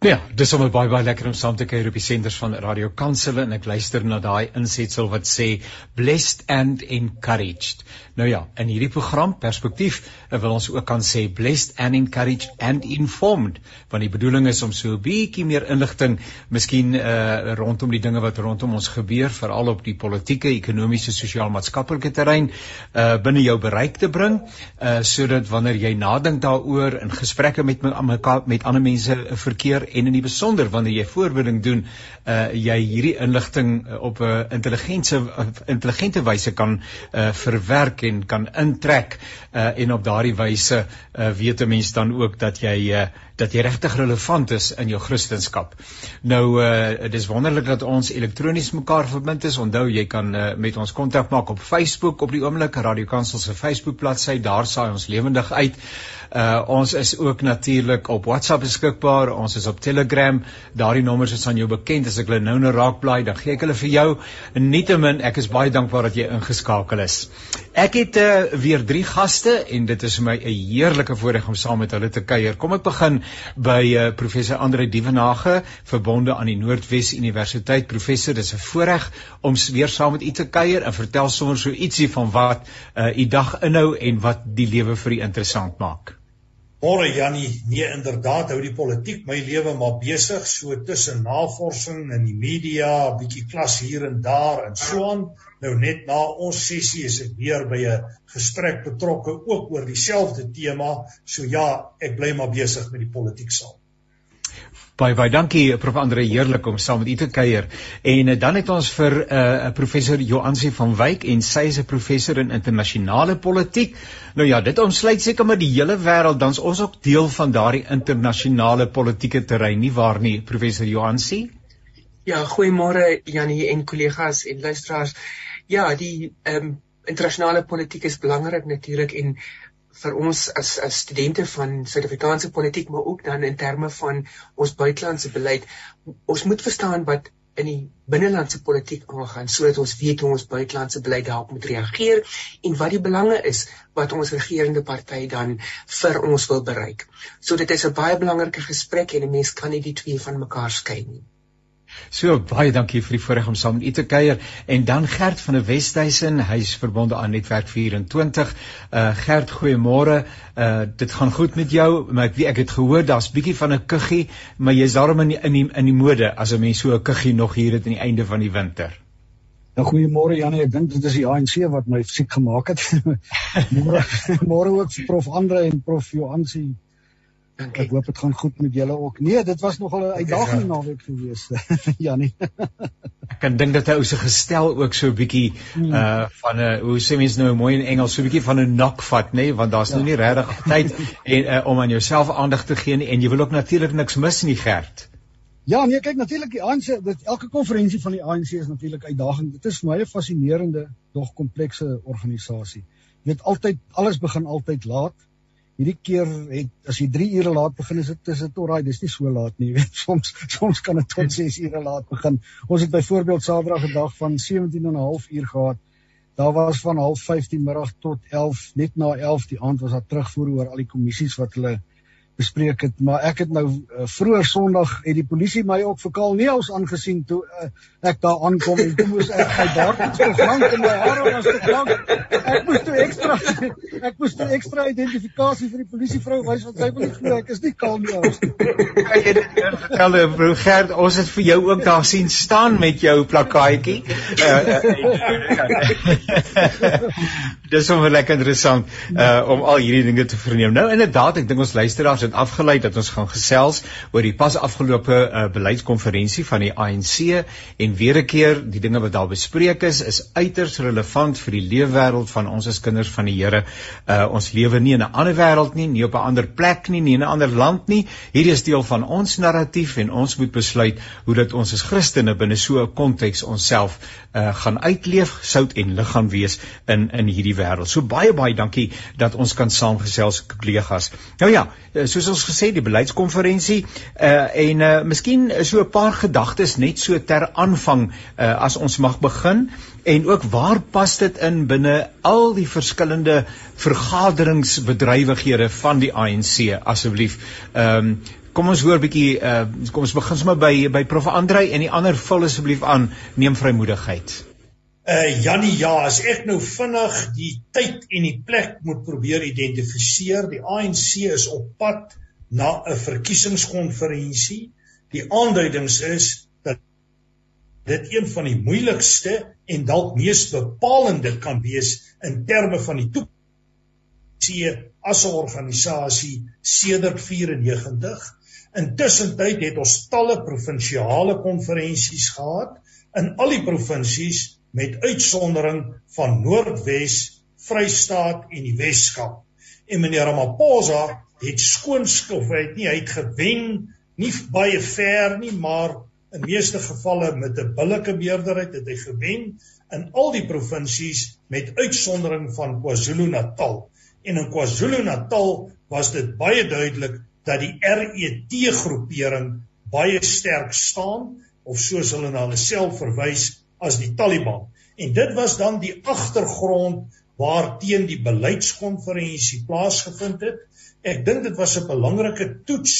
Ja, dis sommer baie baie lekker om saam te kuier op die senders van Radio Kansel en ek luister na daai insetsel wat sê blessed and encouraged. Nou ja, in hierdie program perspektief wil ons ook kan sê blessed and encouraged and informed, want die bedoeling is om so 'n bietjie meer inligting, miskien uh rondom die dinge wat rondom ons gebeur, veral op die politieke, ekonomiese, sosiaal-maatskaplike terrein, uh binne jou bereik te bring, uh sodat wanneer jy nadink daaroor in gesprekke met mekaar met ander mense verkeer en in die besonder wanneer jy voorbereiding doen, uh jy hierdie inligting op 'n intelligente intelligente wyse kan uh verwerk en kan intrek uh, en op daardie wyse uh, weet 'n mens dan ook dat jy uh, dat jy regtig relevant is in jou Christendom. Nou uh dis wonderlik dat ons elektronies mekaar verbind is. Onthou jy kan uh, met ons kontak maak op Facebook op die oomblik Radio Kansel se Facebook bladsy. Daar saai ons lewendig uit. Uh ons is ook natuurlik op WhatsApp beskikbaar. Ons is op Telegram. Daardie nommers is aan jou bekend. As ek hulle nou nou raak blaai, dan gee ek hulle vir jou. Nietemin, ek is baie dankbaar dat jy ingeskakel is. Ek het uh, weer drie gaste en dit is vir my 'n heerlike voorreg om saam met hulle te kuier. Kom ek begin by uh, professor Andre Dievenage, verbonde aan die Noordwes Universiteit. Professor, dis 'n voorreg om weer saam met u te kuier en vertel sommer so ietsie van wat uh, u dag inhou en wat die lewe vir u interessant maak. Môre Jannie, nee inderdaad hou die politiek my lewe maar besig so tussen navorsing en die media, 'n bietjie klas hier en daar en so aan. Nou net na ons sessie is ek weer by 'n gesprek betrokke ook oor dieselfde tema. So ja, ek bly maar besig met die politiek saam. Baie baie dankie Prof Andre, heerlik om saam met u te kuier. En uh, dan het ons vir 'n uh, eh, professor Joansi van Wyk en sy is 'n professor in internasionale politiek. Nou ja, dit omsluit seker maar die hele wêreld, dan's ons ook deel van daardie internasionale politieke terrein, nie waar nie, professor Joansi? Ja, goeiemôre Janie en kollegas en luisteraars. Ja, die ehm um, internasionale politiek is belangrik natuurlik en vir ons as as studente van Suid-Afrikaanse politiek maar ook dan in terme van ons buitelandse beleid ons moet verstaan wat in die binnelandse politiek aangaan sodat ons weet hoe ons buitelandse beleid daarop moet reageer en wat die belange is wat ons regerende party dan vir ons wil bereik. So dit is 'n baie belangrike gesprek en 'n mens kan nie die twee van mekaar skei nie. So baie dankie vir die voorreg om saam met u te kuier en dan Gert van der Westhuizen, hy's verbonde aan Netwerk 24. Uh Gert, goeiemôre. Uh dit gaan goed met jou, maar ek weet ek het gehoor daar's bietjie van 'n kuggie, maar jy's daarom in die, in die in die mode as 'n mens so 'n kuggie nog hier het aan die einde van die winter. Nou goeiemôre Janie, ek dink dit is die ANC wat my fisiek gemaak het. môre môre ook vir Prof Andre en Prof Joansi Dank ek hoop dit gaan goed met julle ook. Nee, dit was nogal 'n uitdagende naweek gewees. Janie. ek kan dink dat hy ou se gestel ook so 'n bietjie hmm. uh van 'n hoe sê mens nou mooi in Engels, so 'n bietjie van 'n knock vat, nê, nee? want daar's ja. nou nie regtig tyd en uh, om aan jouself aandag te gee nie en jy wil ook natuurlik niks mis nie, Gert. Ja, nee, kyk natuurlik die ANC, dit elke konferensie van die ANC is natuurlik uitdagend. Dit is vir my 'n fascinerende, dog komplekse organisasie. Jy weet altyd alles begin altyd laat hierdie keer het as jy 3 ure laat begin is dit is dit alraai dis nie so laat nie weet soms soms kan dit tot 6 ure laat begin. Ons het byvoorbeeld Saterdag 'n dag van 17 en 'n half uur gehad. Daar was van 05:30 die middag tot 11 net na 11 die aand was daar terugvoer oor al die kommissies wat hulle bespreek het maar ek het nou uh, vroeër Sondag het die polisie my ook vir Kaal Neels aangesien toe uh, ek daar aankom en toe moes ek my baard iets vervang en my hare was te lank ek moes toe ekstra ek moes toe ekstra identifikasie vir die polisievrou wys want sy wil nie glo ek is nie Kaal Neels kyk jy dit vertel broer Gert ons het vir jou ook daar sien staan met jou plakkaatjie. Uh, dis sommer lekker interessant uh, om al hierdie dinge te verneem. Nou inderdaad ek dink ons luisteraars het afgelei dat ons gaan gesels oor die pas afgelope uh, beleidskonferensie van die ANC en weer 'n keer die dinge wat daar bespreek is is uiters relevant vir die leefwêreld van ons as kinders van die Here. Uh, ons lewe nie in 'n ander wêreld nie, nie op 'n ander plek nie, nie in 'n ander land nie. Hierdie is deel van ons narratief en ons moet besluit hoe dat ons as Christene binne so 'n konteks onsself uh, gaan uitleef, sout en lig gaan wees in in hierdie wêreld. So baie baie dankie dat ons kan saamgesels kollegas. Nou ja, soos ons gesê die beleidskonferensie uh en uh miskien so 'n paar gedagtes net so ter aanvang uh as ons mag begin en ook waar pas dit in binne al die verskillende vergaderingsbedrywighede van die ANC asseblief. Ehm um, kom ons hoor bietjie uh kom ons begin sommer by by Prof Andrei en die ander vul asseblief aan neem vrymoedigheid. Uh Jannie, ja, as ek nou vinnig die tyd en die plek moet probeer identifiseer, die ANC is op pad na 'n verkiesingskonferensie. Die aanduidings is dat dit een van die moeilikste en dalk mees bepalende kan wees in terme van die toekoms as 'n organisasie sedert 94. Intussen tyd het ons talle provinsiale konferensies gehad in al die provinsies met uitsondering van Noordwes, Vrystaat en die Weskaap. En meneer Ramaphosa het skoonskil, hy het nie hy het gewen nie baie ver nie, maar in meeste gevalle met 'n billike meerderheid het hy gewen in al die provinsies met uitsondering van KwaZulu-Natal. En in KwaZulu-Natal was dit baie duidelik dat die RET groepering baie sterk staan of soos hulle na hulle self verwys as die Taliban. En dit was dan die agtergrond waarteen die beleidskonferensie plaasgevind het. Ek dink dit was 'n belangrike toets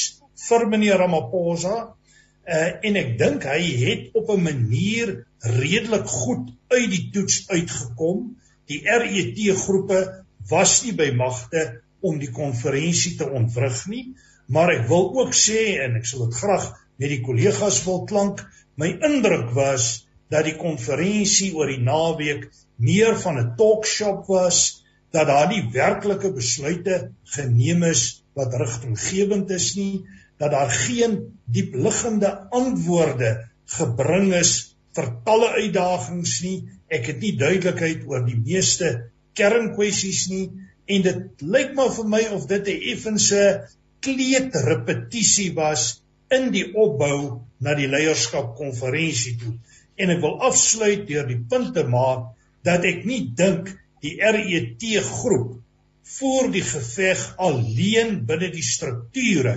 vir meneer Ramaphosa uh, en ek dink hy het op 'n manier redelik goed uit die toets uitgekom. Die RET groepe was nie by magte om die konferensie te ontwrig nie, maar ek wil ook sê en ek sal dit graag met die kollegas wil klank, my indruk was dat die konferensie oor die naweek meer van 'n talkshop was, dat daar nie werklike besluite geneem is wat rigtinggewend is nie, dat daar geen diepliggende antwoorde gebring is vir talle uitdagings nie. Ek het nie duidelikheid oor die meeste kernkwessies nie en dit lyk maar vir my of dit 'n effense kleed repetisie was in die opbou na die leierskap konferensie toe en ek wil afsluit deur die punt te maak dat ek nie dink die RET groep voor die geveg alleen binne die strukture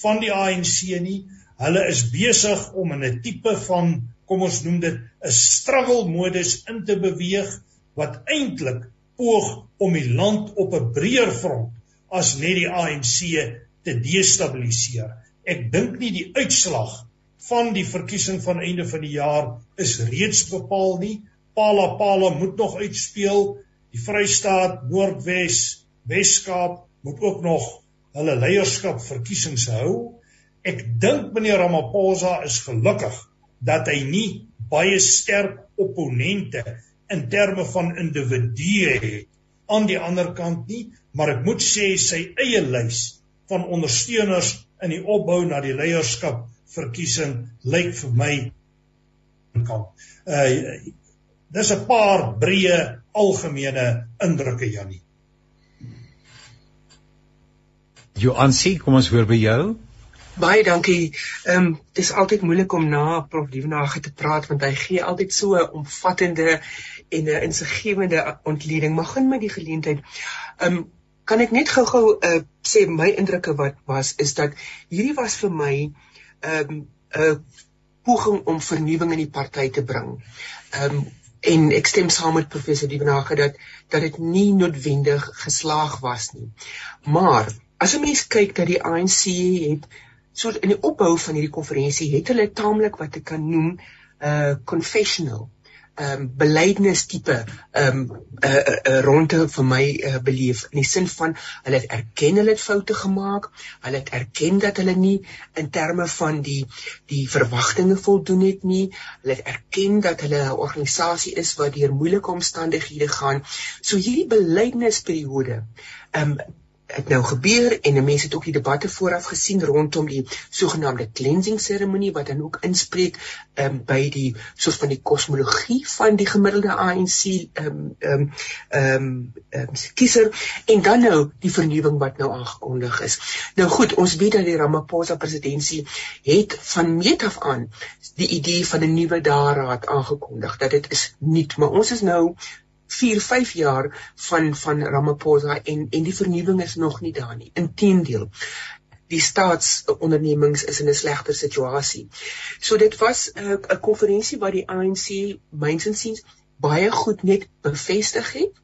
van die ANC nie. Hulle is besig om in 'n tipe van kom ons noem dit 'n struggle modus in te beweeg wat eintlik poog om die land op 'n breër front as net die ANC te destabiliseer. Ek dink nie die uitslag van die verkiesing van einde van die jaar is reeds bepaal nie. Pala Pala moet nog uitspeel. Die Vrystaat, Noordwes, Weskaap moet ook nog hulle leierskap verkiesings hou. Ek dink meneer Ramaphosa is gelukkig dat hy nie baie sterk opponente in terme van individue het aan die ander kant nie, maar ek moet sê sy eie lys van ondersteuners in die opbou na die leierskap verkiesing lyk vir my kan. Uh dis 'n paar breë algemene indrukke Jannie. Joansie, kom ons hoor by jou. Baie dankie. Ehm um, dis altyd moeilik om na Prof Lievenage te praat want hy gee altyd so 'n omvattende en 'n insiggewende ontleding. Maar gaan met die geleentheid. Ehm um, kan ek net gou-gou uh, sê my indrukke wat was is dat hierdie was vir my ehm um, 'n poging om vernuwing in die party te bring. Ehm um, en ek stem saam met professor Dievenage dat dat dit nie noodwendig geslaag was nie. Maar as 'n mens kyk dat die ANC het so in die opbou van hierdie konferensie het hulle taamlik wat ek kan noem 'n uh, confessional ehm um, belydenis tipe ehm um, uh, uh, uh, ronde vir my uh, beleef in die sin van hulle het erken hulle het foute gemaak, hulle het erken dat hulle nie in terme van die die verwagtinge voldoen het nie, hulle het erken dat hulle 'n organisasie is wat deur moeilike omstandighede gaan. So hierdie belydenisseriode ehm um, het nou gebeur en mense het ook die debatte vooraf gesien rondom die sogenaamde cleansing seremonie wat dan ook inspreek um, by die soos van die kosmologie van die gemiddelde ANC ehm um, ehm um, ehm um, kiezer en dan nou die vernuwing wat nou aangekondig is. Nou goed, ons weet dat die Ramaphosa presidentskap het van meet af aan die idee van 'n nuwe daaraad aangekondig dat dit is nuut, maar ons is nou 4, 5 jaar van van Ramaphosa en en die vernuwing is nog nie daar nie. Inteendeel, die staatsondernemings is in 'n slegter situasie. So dit was 'n uh, konferensie waar die ANC mynsinsiens baie goed net bevestig het.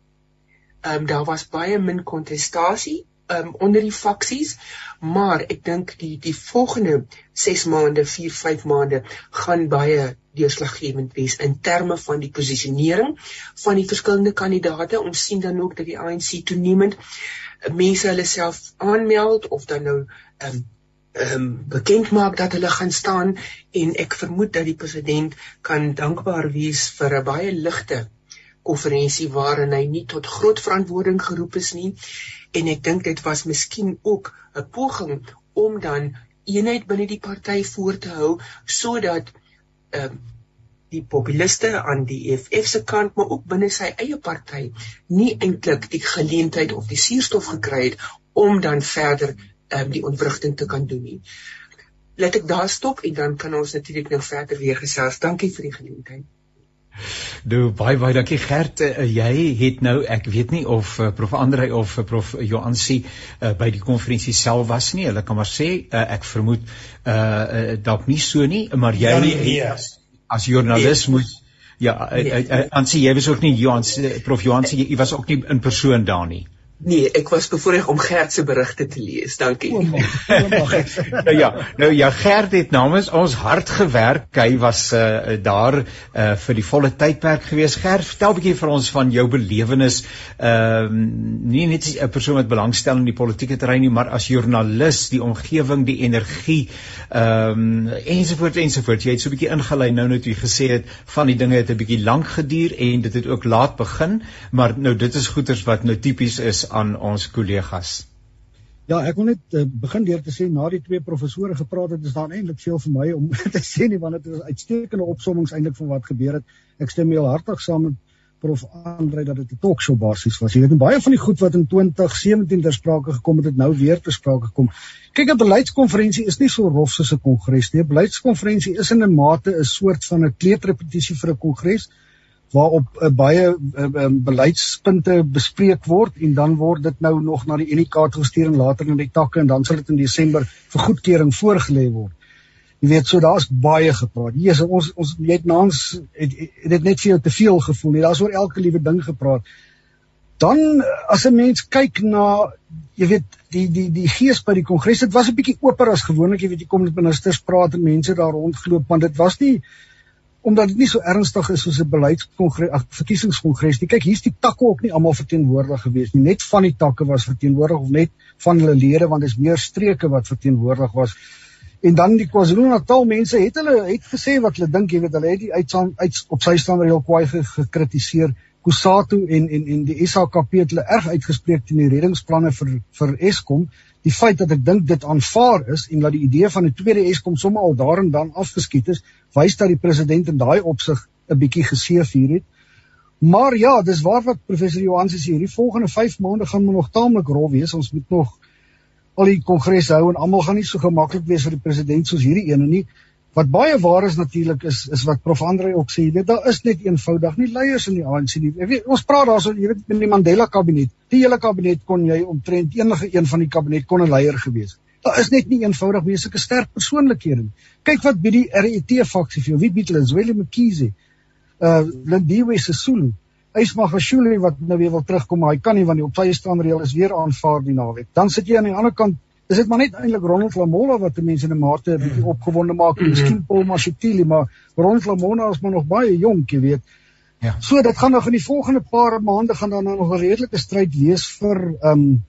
Ehm um, daar was baie min kontestasie um, onder die faksies, maar ek dink die die volgende 6 maande, 4, 5 maande gaan baie deurslaggewend wees in terme van die posisionering van die verskillende kandidaate. Ons sien dan ook dat die ANC toenemend mense hulle self aanmeld of dan nou ehm um, ehm um, bekend maak dat hulle gaan staan en ek vermoed dat die president kan dankbaar wees vir 'n baie ligte konferensie waarin hy nie tot groot verantwoording geroep is nie en ek dink dit was miskien ook 'n poging om dan eenheid binne die party voor te hou sodat ehm uh, die populiste aan die EFF se kant maar ook binne sy eie party nie eintlik die geleentheid of die suurstof gekry het om dan verder ehm um, die ontwrigting te kan doen nie. Laat ek daar stop en dan kan ons natuurlik nou verder weer gesels. Dankie vir die geleentheid. Nou baie baie dankie Gert. Uh, jy het nou ek weet nie of uh, prof Andre of uh, prof Joansi uh, by die konferensie self was nie. Hulle kan maar sê uh, ek vermoed uh, uh dalk nie so nie, maar jy ja, nee, as, as joernalis nee. moet ja, Ansie uh, uh, uh, jy was ook nie Joansi prof Joansi jy was ook nie in persoon daar nie. Nee, ek was bevoorreg om Gert se berigte te lees. Dankie. O, mag, o, mag. nou ja, nou ja, Gert het namens ons hard gewerk. Hy was uh, daar uh, vir die volle tydperk gewees. Gert, vertel 'n bietjie vir ons van jou belewenis. Ehm uh, nie net 'n persoon wat belangstel in die politieke terrein nie, maar as joernalis, die omgewing, die energie, ehm um, ensovoorts ensovoorts. Jy het so 'n bietjie ingelei nou net jy gesê het van die dinge het 'n bietjie lank geduur en dit het ook laat begin, maar nou dit is goeters wat nou tipies is aan ons kollegas. Ja, ek wil net uh, begin deur te sê na die twee professore gepraat het, is daar eintlik veel vir my om te sê nie want dit is uitstekende opsommings eintlik van wat gebeur het. Ek stem heel hartig saam met prof Andre dat dit 'n talkshow basies was. Jy weet baie van die goed wat in 2017 ter sprake gekom het, het nou weer ter sprake gekom. Kyk, 'n beleidskonferensie is nie so rof soos 'n kongres nie. 'n Beleidskonferensie is in 'n mate 'n soort van 'n kleedrepetisie vir 'n kongres waarop uh, baie uh, um, beleidspunte bespreek word en dan word dit nou nog na die Unika gestuur en later na die takke en dan sal dit in Desember vir goedkeuring voorgelê word. Jy weet, so daar's baie gepraat. Is ons ons jy het naans het, het dit net vir jou te veel gevoel nie. Daar's oor elke liewe ding gepraat. Dan as 'n mens kyk na jy weet die die die gees by die kongres, dit was 'n bietjie oper as gewoonlik, jy weet jy kom met ministers praat en mense daar rondgeloop, want dit was nie omdat dit nie so ernstig is soos 'n beleidskongres ag verkiesingskongres nie. Kyk, hier's die takke ook nie almal verteenwoordig gewees nie. Net van die takke was verteenwoordig of net van hulle lede want dit is meer streke wat verteenwoordig was. En dan die KwaZulu-Natal mense het hulle het gesê wat hulle dink, jy weet, hulle het die uitsaan uit op sy staan reël kwaai gekritiseer. Kusatu en en en die SAKP het hulle erg uitgespreek teen die reddingsplanne vir vir Eskom die feit dat ek dink dit aanvaar is en dat die idee van 'n tweede Eskom sommer al daarin dan afgeskiet is, wys dat die president in daai opsig 'n bietjie geseef hier het. Maar ja, dis waar wat professor Johan sê, hierdie volgende 5 maande gaan nog taamlik rof wees. Ons moet nog al die kongresse hou en almal gaan nie so gemaklik wees vir die president soos hierdie ene nie. Wat baie waar is natuurlik is is wat Prof Andre ook sê, jy weet daar is net eenvoudig nie leiers in die ANC nie. Jy weet ons praat daarso, jy weet in die Mandela kabinet. Die hele kabinet kon jy omtrent enige een van die kabinet kon 'n leier gewees. Daar is net nie eenvoudig mense sulke sterk persoonlikhede nie. Kyk wat bied die RET faksie vir jou. Wie bied hulle? Zweli Mkhize. Uh Lindiwe Sisulu. Ysmagashule wat nou weer wil terugkom, maar hy kan nie want die opsy staan reël is weer aanvaar die naweek. Dan sit jy aan die ander kant is dit maar net eintlik Ronald Lamola wat mense in 'n mate 'n bietjie mm. opgewonde maak? Mm. miskien Paul Mashatile maar Ronald Lamola is maar nog baie jonk jy weet. Ja. So dit gaan nog in die volgende paar maande gaan dan nog 'n redelike stryd wees vir um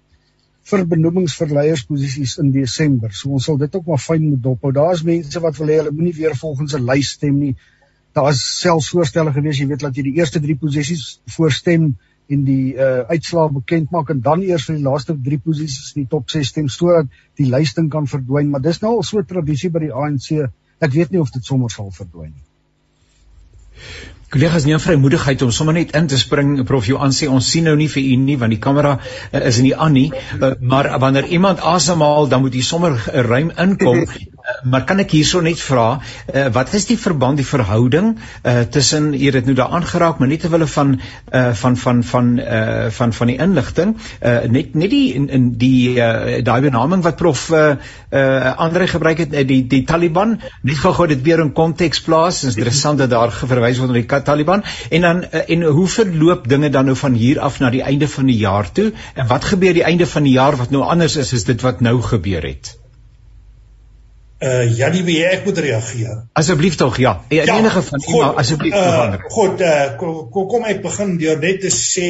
vir benoemings vir leiersposisies in Desember. So ons sal dit ook maar fyn moet dophou. Daar's mense wat wil hê hulle moenie weer volgens 'n lys stem nie. Daar is selfs voorstelle gewees jy weet dat jy die eerste 3 posisies voorstem en die uh, uitslae bekend maak en dan eers vir die laaste 3 posisies in die top 6 stem sodat die lysting kan verdwyn. Maar dis nou al so tradisie by die ANC ek weet nie of dit sommer sal verdwyn nie. Kollegas, nie vrymoedigheid om sommer net in te spring, Prof. Johan sê ons sien nou nie vir u nie want die kamera uh, is nie aan nie, uh, maar wanneer iemand asemhaal, dan moet jy sommer ruim inkom maar kan ek hierso net vra uh, wat is die verband die verhouding uh, tussen hier het nou daar aangeraak maar net terwyl van uh, van van van uh, van van die inligting uh, net net die in, in die uh, daai benaming wat prof uh, uh, Andre gebruik het die die Taliban net gou-gou dit weer in konteks plaas is interessant dat daar verwys word na die Taliban en dan uh, en hoe verloop dinge dan nou van hier af na die einde van die jaar toe en wat gebeur die einde van die jaar wat nou anders is as dit wat nou gebeur het Uh Janie, wie ek moet reageer? Asseblief tog, ja. ja. Enige van u maar asseblief uh, verander. Goed, uh kom, kom ek begin deur net te sê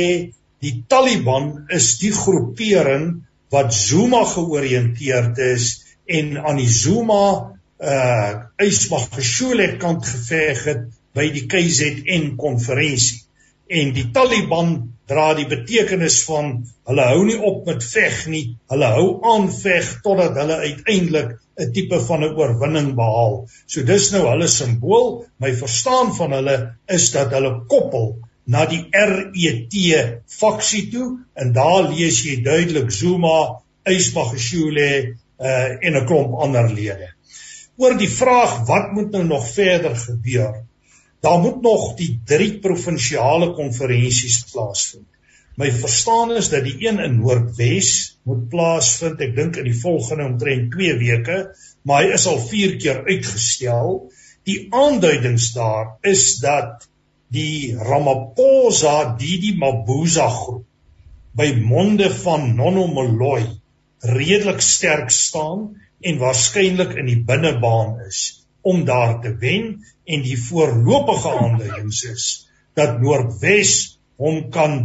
die Taliban is die groepering wat Zuma georiënteerd is en aan die Zuma uh Ismagashule kant geveg het by die KZN konferensie. En die Taliban dra die betekenis van hulle hou nie op met veg nie, hulle hou aan veg totdat hulle uiteindelik 'n tipe van 'n oorwinning behaal. So dis nou hulle simbool. My verstaan van hulle is dat hulle koppel na die RET faksie toe en daar lees jy duidelik Zuma, Ysbagashule uh en 'n klomp ander lede. Oor die vraag wat moet nou nog verder gebeur? Daar moet nog die drie provinsiale konferensies plaasvind. My verstaan is dat die een in Noordwes moet plaasvind, ek dink in die volgende omtrent 2 weke, maar hy is al 4 keer uitgestel. Die aanduidings daar is dat die Ramaphosa Didi Mabuza groep by monde van Nono Moloi redelik sterk staan en waarskynlik in die binnebaan is om daar te wen en die voorlopige aanduidings is dat Noordwes hom kan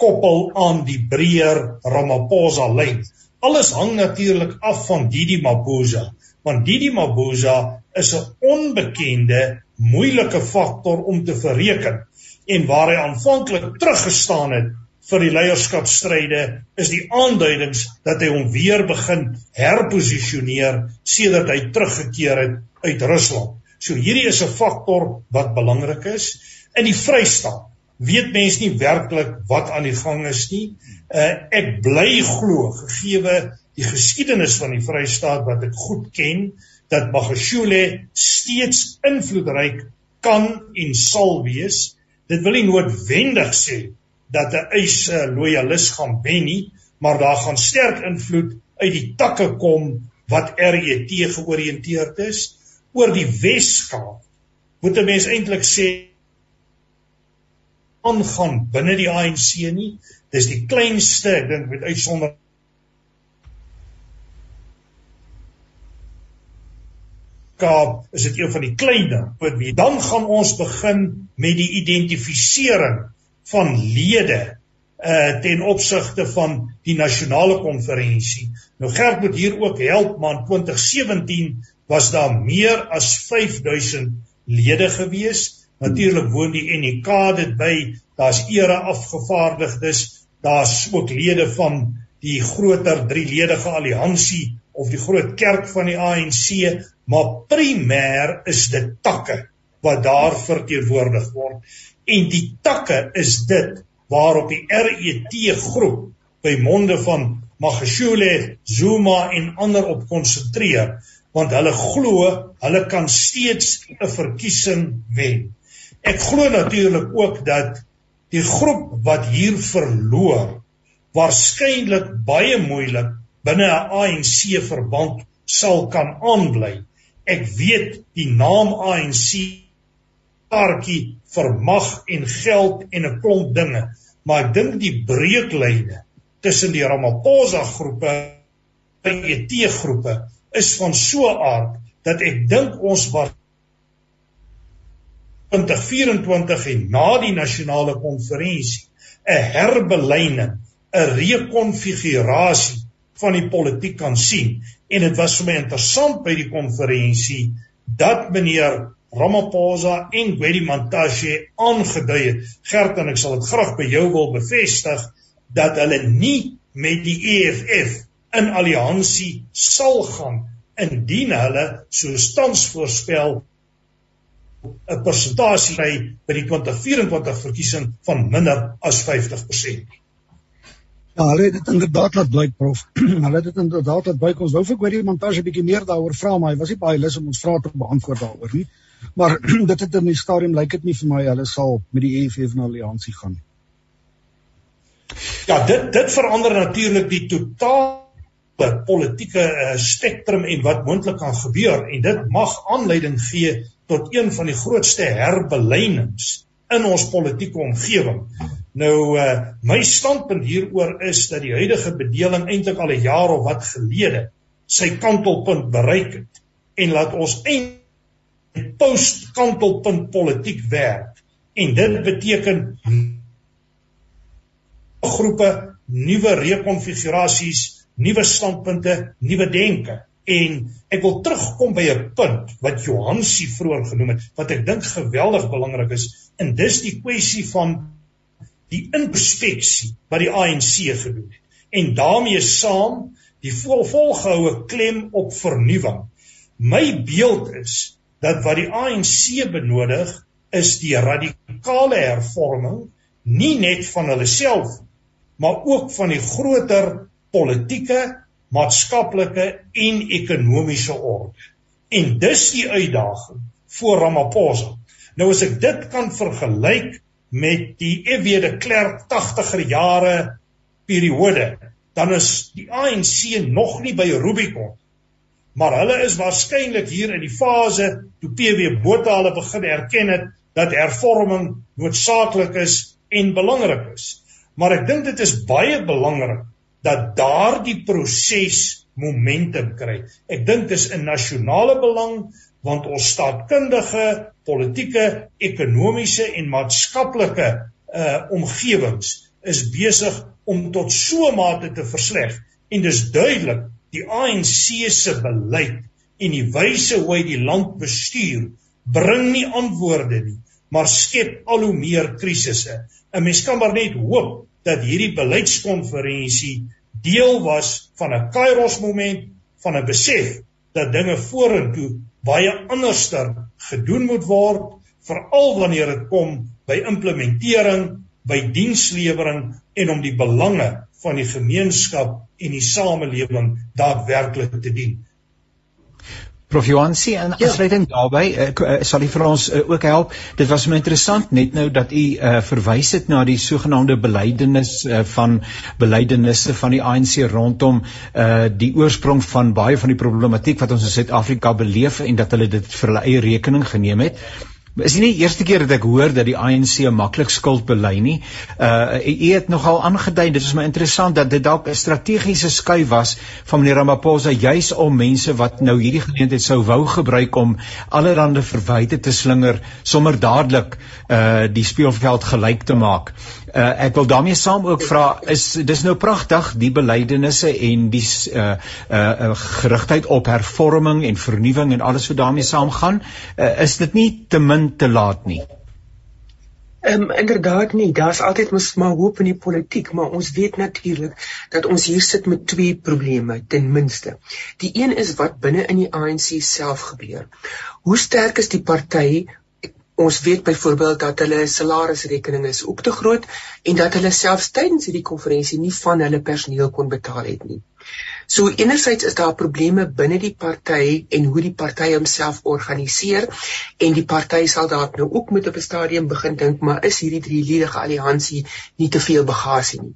koppel aan die breër Ramaphosa lyn. Alles hang natuurlik af van Didi Mabuza, want Didi Mabuza is 'n onbekende, moeilike faktor om te verreken en waar hy aanvanklik teruggestaan het vir die leierskapstryde is die aanduidings dat hy hom weer begin herposisioneer sedert hy teruggekeer het uit Rusland. So hierdie is 'n faktor wat belangrik is in die Vrystaat weet mense nie werklik wat aan die gang is nie. Uh, ek bly glo gegeewe die geskiedenis van die Vrystaat wat ek goed ken dat Magashule steeds invloedryk kan en sal wees. Dit wil nie noodwendig sê dat 'n eis 'n loyalis gaan wen nie, maar daar gaan sterk invloed uit die takke kom wat RET georiënteerd is oor die Weskaap. Moet 'n mens eintlik sê aangaan binne die ANC nie. Dis die kleinste, ek dink met uitsonder Kaap is dit een van die kleiner. Wat wie dan gaan ons begin met die identifisering van lede uh ten opsigte van die nasionale konferensie. Nou Gert moet hier ook help man 2017 was daar meer as 5000 lede gewees Natuurlik woon die NK dit by. Daar's era afgevaardigdes. Daar's ook lede van die groter drieledige alliansie of die groot kerk van die ANC, maar primêr is dit takke wat daar verteenwoordig word. En die takke is dit waarop die RET groep by monde van Magashule, Zuma en ander op konsentreer want hulle glo hulle kan steeds 'n verkiesing wen. Ek glo natuurlik ook dat die groep wat hier verloor waarskynlik baie moeilik binne 'n ANC verband sal kan aanbly. Ek weet die naam ANC kaartjie vir mag en geld en 'n klomp dinge, maar ek dink die breuklyne tussen die Ramaphosa groepe en die ET groepe is van so 'n aard dat ek dink ons wat 2024 en na die nasionale konferensie 'n herbelyning, 'n rekonfigurasie van die politiek kan sien. En dit was vir my interessant by die konferensie dat meneer Ramaphosa en Gwedi Mantashe aangedui het. Gert en ek sal dit graag by jou wil bevestig dat hulle nie met die EFF in alliansie sal gaan indien hulle soos tans voorspel 'n persentasie by by die 2024 verkiesing van minder as 50%. Ja, hulle het dit inderdaad laat blyk prof. hulle het dit inderdaad laat blyk ons wou vir Gordie Montage 'n bietjie meer daaroor vra, maar hy was nie baie lus om ons vrae te beantwoord daaroor nie. Maar dit het in die stadium lyk dit nie vir my hulle sal met die EFF na alliansie gaan nie. Ja, dit dit verander natuurlik die totale politieke uh, spektrum en wat moontlik kan gebeur en dit mag aanleiding gee tot een van die grootste herbelynings in ons politieke omgewing. Nou uh, my standpunt hieroor is dat die huidige bedeling eintlik al 'n jaar of wat gelede sy kantelpunt bereik het en laat ons eintlik post kantelpunt politiek werk en dit beteken groepe, nuwe rekonfigurasies, nuwe standpunte, nuwe denke. En ek wil terugkom by 'n punt wat Johansie vroeër genoem het wat ek dink geweldig belangrik is en dis die kwessie van die inspeksie wat die ANC gedoen het. En daarmee saam die vol, volgehoue klem op vernuwing. My beeld is dat wat die ANC benodig is die radikale hervorming nie net van hulle self maar ook van die groter politieke, maatskaplike en ekonomiese orde. En dis die uitdaging vir Ramaphosa. Nou as ek dit kan vergelyk met die FW de Klerk 80er jare periode, dan is die ANC nog nie by Rubicon. Maar hulle is waarskynlik hier in die fase toe PW Botha hulle begin erken het dat hervorming noodsaaklik is en belangrik is. Maar ek dink dit is baie belangrik dat daardie proses momentum kry. Ek dink dit is 'n nasionale belang want ons staatkundige, politieke, ekonomiese en maatskaplike uh omgewings is besig om tot so 'n mate te versleg en dis duidelik die ANC se beleid en die wyse hoe hy die land bestuur bring nie antwoorde nie maar skep al hoe meer krisisse. 'n Mens kan maar net hoop dat hierdie beleidskonferensie deel was van 'n Kairos moment van 'n besef dat dinge vorentoe baie anderster gedoen moet word veral wanneer dit kom by implementering by dienslewering en om die belange van die gemeenskap en die samelewing daadwerklik te dien. Prof Johansi en ja. afsluiting daarbey ek uh, sal u vir ons uh, ook help. Dit was my interessant net nou dat u uh, verwys het na die sogenaamde belydenis uh, van belydenisse van die ANC rondom uh, die oorsprong van baie van die problematiek wat ons in Suid-Afrika beleef en dat hulle dit vir hulle eie rekening geneem het. Is nie die eerste keer dat ek hoor dat die ANC maklik skuld bely nie. Uh u het nogal aangedui, dit is my interessant dat dit dalk 'n strategiese skuif was van meneer Ramaphosa juis om mense wat nou hierdie geleentheid sou wou gebruik om allerlei verwyte te slinger sommer dadelik uh die speelveld gelyk te maak. Uh, ek wil daarmee saam ook vra is dis nou pragtig die belydenisse en die uh uh gerigtheid op hervorming en vernuwing en alles wat daarmee saamgaan uh, is dit nie te min te laat nie Ehm um, inderdaad nie, daar's altyd mos maar hoop in die politiek, maar ons weet natuurlik dat ons hier sit met twee probleme ten minste. Die een is wat binne in die ANC self gebeur. Hoe sterk is die party Ons weet byvoorbeeld dat hulle salarisrekeninge is ook te groot en dat hulle selfs tydens hierdie konferensie nie van hulle personeel kon betaal het nie. So enerzijds is daar probleme binne die party en hoe die party homself organiseer en die party sal dalk nou ook moet op 'n stadium begin dink maar is hierdie drie ledige alliansie nie te veel bagasie nie.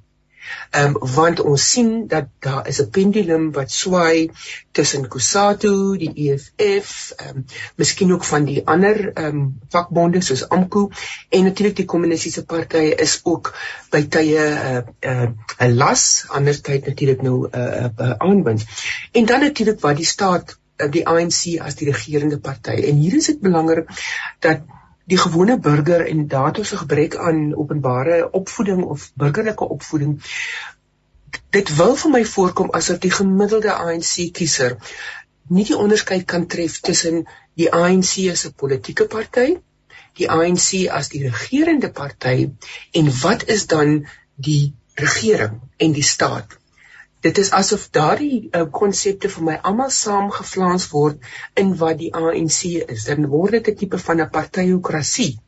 Ehm um, want ons sien dat daar is 'n pendulum wat swaai tussen Kusatu, die EFF, ehm um, miskien ook van die ander ehm um, vakbonde soos AMKU en natuurlik die kommunistiese partye is ook by tye 'n uh, uh, 'n las, ander tyd natuurlik nou 'n uh, uh, aanwins. En dan natuurlik wat die staat die ANC as die regerende party. En hier is dit belangrik dat die gewone burger en daartoe se gebrek aan openbare opvoeding of burgerlike opvoeding dit wil vir my voorkom asof die gemiddelde ANC kiezer nie die onderskeid kan tref tussen die ANC as 'n politieke party, die ANC as die regerende party en wat is dan die regering en die staat dit is asof daardie uh, konsepte vir my almal saamgevlaans word in wat die ANC is. Dan word dit 'n tipe van 'n partyokrasie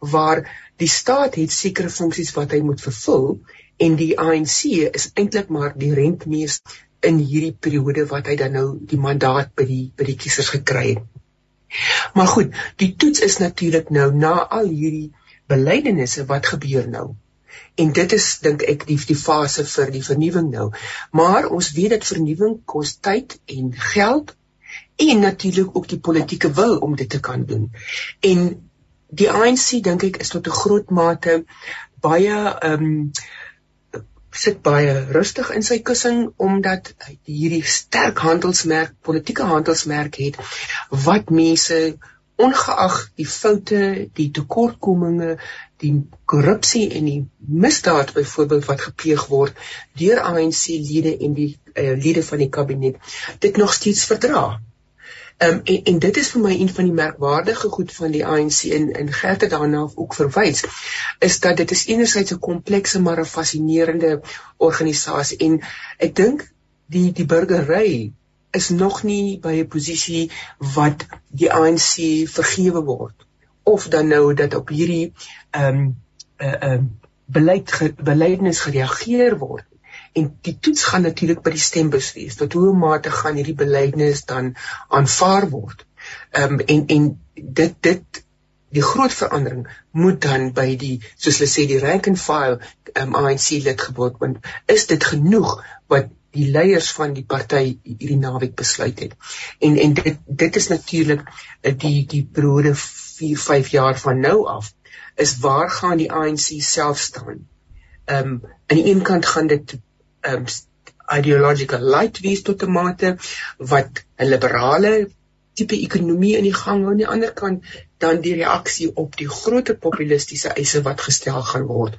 waar die staat het sekere funksies wat hy moet vervul en die ANC is eintlik maar die rentmeester in hierdie periode wat hy dan nou die mandaat by die by die kiesers gekry het. Maar goed, die toets is natuurlik nou na al hierdie belydenisse wat gebeur nou. En dit is dink ek die die fase vir die vernuwing nou. Maar ons weet dat vernuwing kos tyd en geld en natuurlik ook die politieke wil om dit te kan doen. En die ANC dink ek is tot 'n groot mate baie ehm um, sit baie rustig in sy kussing omdat hy hierdie sterk handelsmerk, politieke handelsmerk het wat mense ongeag die foute, die tekortkominge, die korrupsie en die misdaad byvoorbeeld wat gepleeg word deur ANC-lede en die uh, lede van die kabinet dit nog steeds verdra. Um, en, en dit is vir my een van die merkwaardige goed van die ANC in in Gerte daarna ook verwys is dat dit is enerzijds 'n komplekse maar 'n fascinerende organisasie en ek dink die die burgery is nog nie by 'n posisie wat die ANC vergewe word of dan nou dat op hierdie ehm um, 'n uh, ehm uh, beleid ge, beleidnes gereageer word en die toets gaan natuurlik by die stembus wees tot hoe mate gaan hierdie beleidnes dan aanvaar word. Ehm um, en en dit dit die groot verandering moet dan by die soos hulle sê die rank and file um, ANC lid geword want is dit genoeg wat die leiers van die party hierdie naweek besluit het. En en dit dit is natuurlik eh, die die periode 4 5 jaar van nou af is waar gaan die ANC self staan? Ehm um, aan die een kant gaan dit um, ideological light wees tot 'n mate wat 'n liberale tipe ekonomie in die gang hou aan die ander kant dan die reaksie op die groter populistiese eise wat gestel gaan word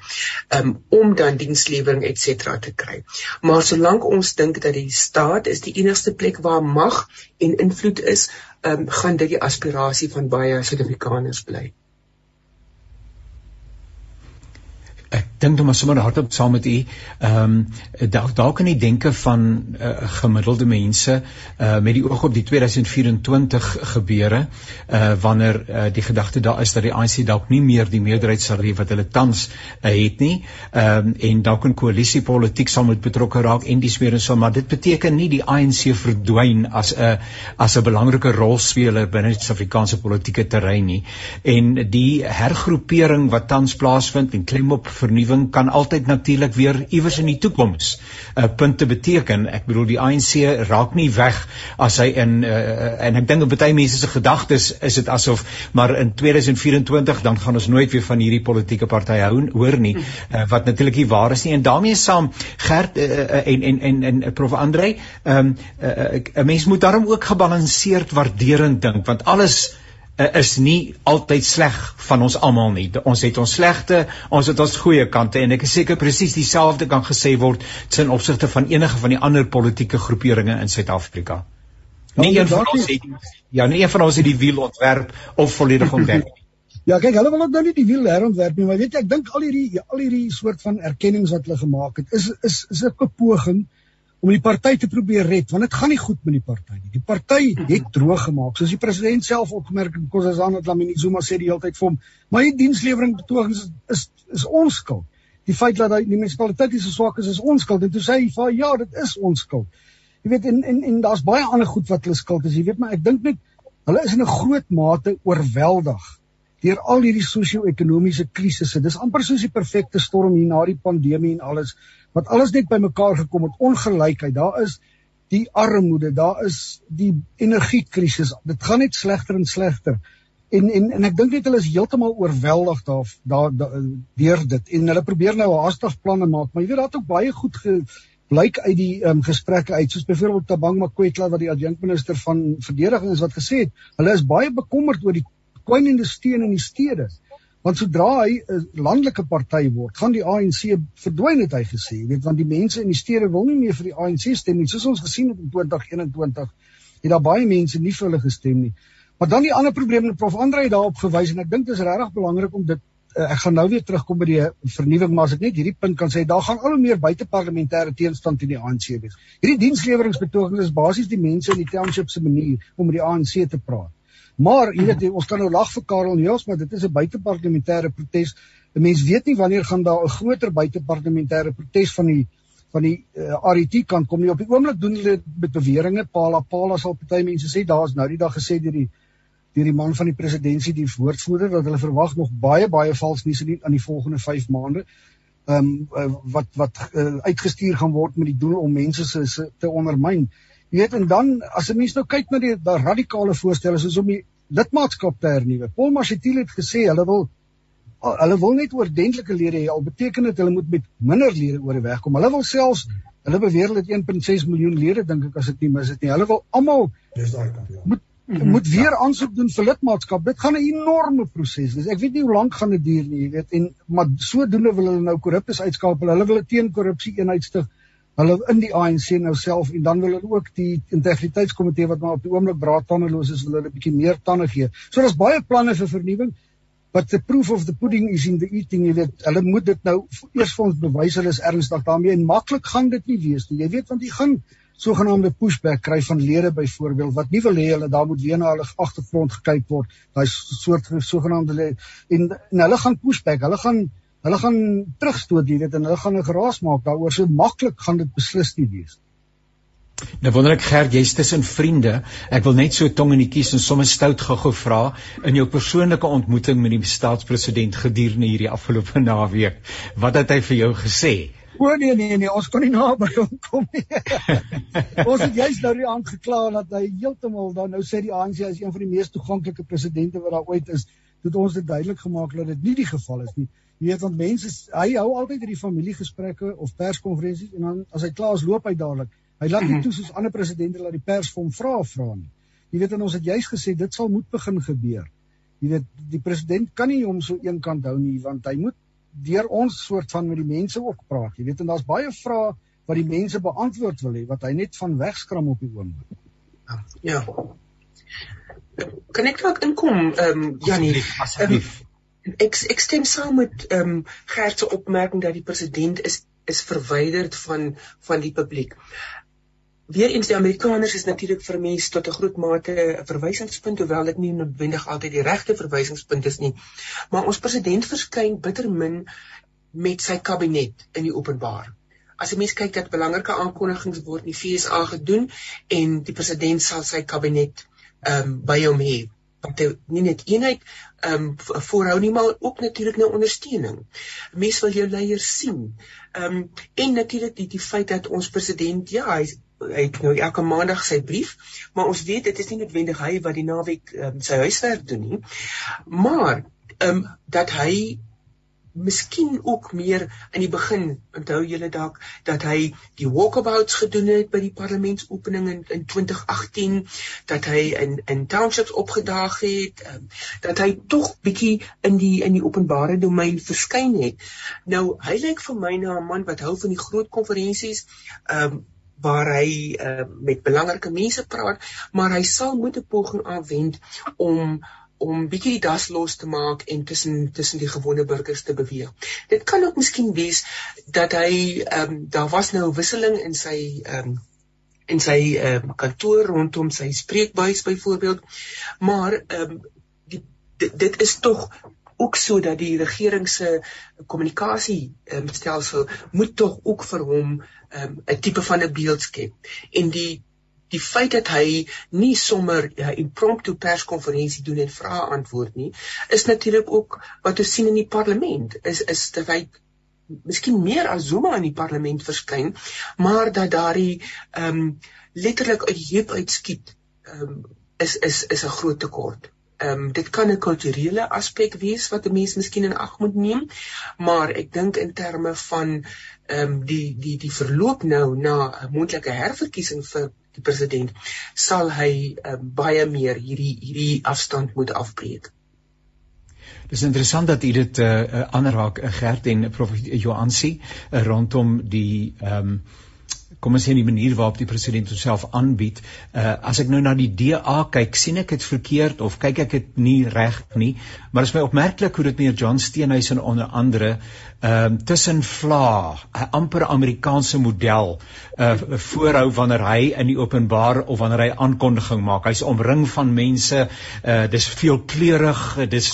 um, om dan dienslewering et cetera te kry. Maar solank ons dink dat die staat is die enigste plek waar mag en invloed is, um, gaan dit die aspirasie van baie Suid-Afrikaners bly. ek dink dan maar sommer hardop saam met u ehm um, dalk dalk kan jy denke van uh, gemiddelde mense uh, met die oog op die 2024 gebeure uh, wanneer uh, die gedagte daar is dat die ANC dalk nie meer die meerderheid sal hê wat hulle tans uh, het nie ehm um, en dalk 'n koalisiepolitiek sal moet betrokke raak en dis meer en so maar dit beteken nie die ANC verdwyn as 'n as 'n belangrike rolspeler binne die Suid-Afrikaanse politieke terrein nie. En die hergroepering wat tans plaasvind en klem op vernuwing kan altyd natuurlik weer iewers in die toekoms 'n uh, punt te beteken. Ek bedoel die ANC raak nie weg as hy in uh, en ek dink op baie mense se gedagtes is dit asof maar in 2024 dan gaan ons nooit weer van hierdie politieke party hou hoor nie. Uh, wat natuurlik nie waar is nie. En daarmee saam Gert uh, uh, en en en en Prof. Andre ehm um, 'n uh, mens moet daarom ook gebalanseerd waarderend dink want alles uh, is nie altyd sleg van ons almal nie. Ons het ons slegte, ons het ons goeie kante en ek is seker presies dieselfde kan gesê word ten opsigte van enige van die ander politieke groeperinge in Suid-Afrika. Nie een van ons het ja, nie een van ons het die wiel ontwerp of volledig ontwerp nie. Ja, kyk, hulle wil ook nou nie die wiel herontwerp nie, maar weet jy, ek dink al hierdie al hierdie soort van erkennings wat hulle gemaak het, is is is 'n poging om die party te probeer red want dit gaan nie goed met die party nie. Die party het droog gemaak. Soos die president self opgemerk het, kos as aan dat Lamine Zuma sê die hele tyd vir hom, die dienslewering betogings is, is is ons skuld. Die feit dat die munisipaliteit so swak is, is ons skuld. En toe sê hy, "Va, ja, dit is ons skuld." Jy weet en en en daar's baie ander goed wat hulle skuld is. Jy weet maar ek dink net hulle is in 'n groot mate oorweldig deur al hierdie sosio-ekonomiese krisisse. Dis amper soos die perfekte storm hier na die pandemie en alles wat alles net bymekaar gekom het, ongelykheid. Daar is die armoede, daar is die energiekrisis. Dit gaan net slegter en slegter. En en en ek dink net hulle is heeltemal oorweldig daar daar deur dit en hulle probeer nou haastig planne maak, maar jy weet daar het ook baie goed blyk uit die um, gesprekke uit soos byvoorbeeld Tabang Makwetla wat die adjunkminister van verdediging is wat gesê het, hulle is baie bekommerd oor die kwynende steen in die stede want sodra hy 'n landelike party word, gaan die ANC verdwyn het hy gesê, weet want die mense in die stede wil nie meer vir die ANC stem nie, soos ons gesien het in 2021 het daar baie mense nie vir hulle gestem nie. Maar dan die ander probleem en Prof Andre daarop gewys en ek dink dit is regtig belangrik om dit uh, ek gaan nou weer terugkom by die vernuwing maar as ek net hierdie punt kan sê daar gaan al hoe meer buiteparlementêre teenstand teen die ANC wees. Hierdie diensleweringspogings is basies die mense in die township se manier om met die ANC te praat. Maar jy weet ons kan nou lag vir Karel Neels, maar dit is 'n buiteparlementêre protes. 'n mens weet nie wanneer gaan daar 'n groter buiteparlementêre protes van die van die uh, eh, RET kant kom nie. Op die oomblik doen hulle met beweringe. Pala Pala sal party mense sê daar's nou die dag gesê deur die deur die man van die presidentskap die woordvoerder dat hulle verwag nog baie baie vals nuus in die volgende 5 maande. Ehm um, uh, wat wat uh, uitgestuur gaan word met die doel om mense se, se te ondermyn. Jy weet en dan as 'n mens nou kyk na die, die radikale voorstelle soos om die lidmaatskap te hernuwe. Paul Mashatile het gesê hulle wil hulle wil net oordentlike lede hê al beteken dit hulle moet met minder lede oor die weg kom. Hulle wil selfs hulle beweer hulle het 1.6 miljoen lede dink ek as ek nie mis dit nie. Hulle wil almal dis daai kant ja. Moet mm -hmm. moet weer aansoek doen vir lidmaatskap. Dit gaan 'n enorme proses wees. Ek weet nie hoe lank gaan dit duur nie, jy weet. En maar sodoende wil hulle nou korruptes uitskakel. Hulle wil 'n teenkorrupsie eenheid stig. Hulle in die ANC nou self en dan wil hulle ook die integriteitskomitee wat maar op die oomblik braadtandeloos is, wil hulle 'n bietjie meer tande gee. So daar's baie planne vir vernuwing but the proof of the pudding is in the eating jy weet. Hulle moet dit nou eers vir ons bewys hulle is ernstig daarmee en maklik gaan dit nie wees nie. Jy weet want jy gaan sogenaamde pushback kry van lede byvoorbeeld wat nie wil hê hulle daar moet weer na hulle agtergrond gekyk word daai soort sogenaamde en, en hulle gaan pushback hulle gaan hulle gaan terugstoot jy weet en hulle gaan 'n geraas maak daaroor so maklik gaan dit beslis nie wees nie Nou wonder ek Gert, jy's tussen vriende. Ek wil net so tong in die kies en sommer stout gou-gou vra in jou persoonlike ontmoeting met die staatspresident gedurende hierdie afgelope naweek. Wat het hy vir jou gesê? O nee nee nee, ons kon nie naby hom kom nie. ons het juist nou die aand gekla dat hy heeltemal dan nou sê die ANC is een van die mees toeganklike presidente wat daar ooit is. Dit ons het duidelik gemaak dat dit nie die geval is nie. Jy weet want mense hy hou altyd hierdie familiegesprekke of perskonferensies en dan as hy klaar is loop hy dadelik. Hy laat nie toe soos ander presidente laat die pers vir hom vra vra nie. Jy weet en ons het juis gesê dit sal moet begin gebeur. Jy weet die president kan nie hom so eenkant hou nie want hy moet deur ons soort van met die mense ook praat. Jy weet en daar's baie vrae wat die mense beantwoord wil hê wat hy net van wegskram op die oomblik. Ja. Kan ek dalk inkom ehm um, Janie asseblief. Um, ek ek stem saam met ehm um, Gert se opmerking dat die president is is verwyderd van van die publiek weer eens die Amerikaners is natuurlik vir mense tot 'n groot mate 'n verwysingspunt hoewel dit nie noodwendig altyd die regte verwysingspunt is nie. Maar ons president verskyn bitter min met sy kabinet in die openbaar. As jy mens kyk dat belangrike aankondigings word in die FSA gedoen en die president sal sy kabinet ehm um, by hom hê wat hy nie net eenheid ehm um, voorhou nie maar ook natuurlik nou ondersteuning. Mense wil jou leiers sien. Ehm um, en natuurlik die die feit dat ons president ja, hy hy het nou elke maandag sy brief, maar ons weet dit is nie noodwendig hy wat die naweek um, sy huiswerk doen nie. Maar ehm um, dat hy miskien ook meer in die begin onthou julle dalk dat hy die walkabouts gedoen het by die parlementsopening in, in 2018 dat hy in in townships opgedaag het um, dat hy tog bietjie in die in die openbare domein verskyn het. Nou hy lyk vir my na 'n man wat hou van die groot konferensies um, waar hy uh, met belangrike mense praat, maar hy sal moet 'n poging aanwend om om bietjie die das los te maak en tussen tussen die gewone burgers te beweeg. Dit kan ook miskien wees dat hy ehm um, daar was nou 'n wisseling in sy ehm um, in sy ehm um, kantoor rondom sy spreekbuis byvoorbeeld. Maar ehm um, dit dit is tog ook sodat die regering se kommunikasie um, stelsel moet tog ook vir hom ehm, 'n um, tipe van 'n beeld skep. En die die feit dat hy nie sommer 'n ja, impromptu perskonferensie doen en vrae antwoord nie, is natuurlik ook wat ons sien in die parlement. Is is dat hy miskien meer as Zuma in die parlement verskyn, maar dat daardie ehm um, letterlik uit die heup uitskiet ehm um, is is is 'n groot tekort. Ehm um, dit kan 'n kulturele aspek wees wat 'n mens miskien in ag moet neem, maar ek dink in terme van ehm um, die die die verloop nou na 'n moontlike herverkiesing vir die president sal hy um, baie meer hierdie hierdie afstand moet afbreek. Dis interessant dat u dit uh, uh, aanraak Gert en Prof Joansi uh, rondom die ehm um, kom ons sê die manier waarop die president homself aanbied. Uh as ek nou na die DA kyk, sien ek dit verkeerd of kyk ek dit nie reg nie, maar is my opmerklik hoe dit meneer John Steenhuisen onder andere ehm uh, tussen vla, 'n amper Amerikaanse model uh voorhou wanneer hy in die openbaar of wanneer hy aankondiging maak. Hy's omring van mense, uh dis veelkleurig, dis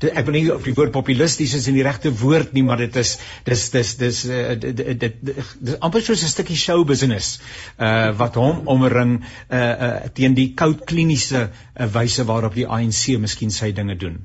dit, ek wil nie of die woord populisties is in die regte woord nie maar dit is dis dis dis uh, dit dit dis amper soos 'n stukkie show business uh wat hom omring uh, uh teen die koud kliniese uh, wyse waarop die ANC miskien sy dinge doen.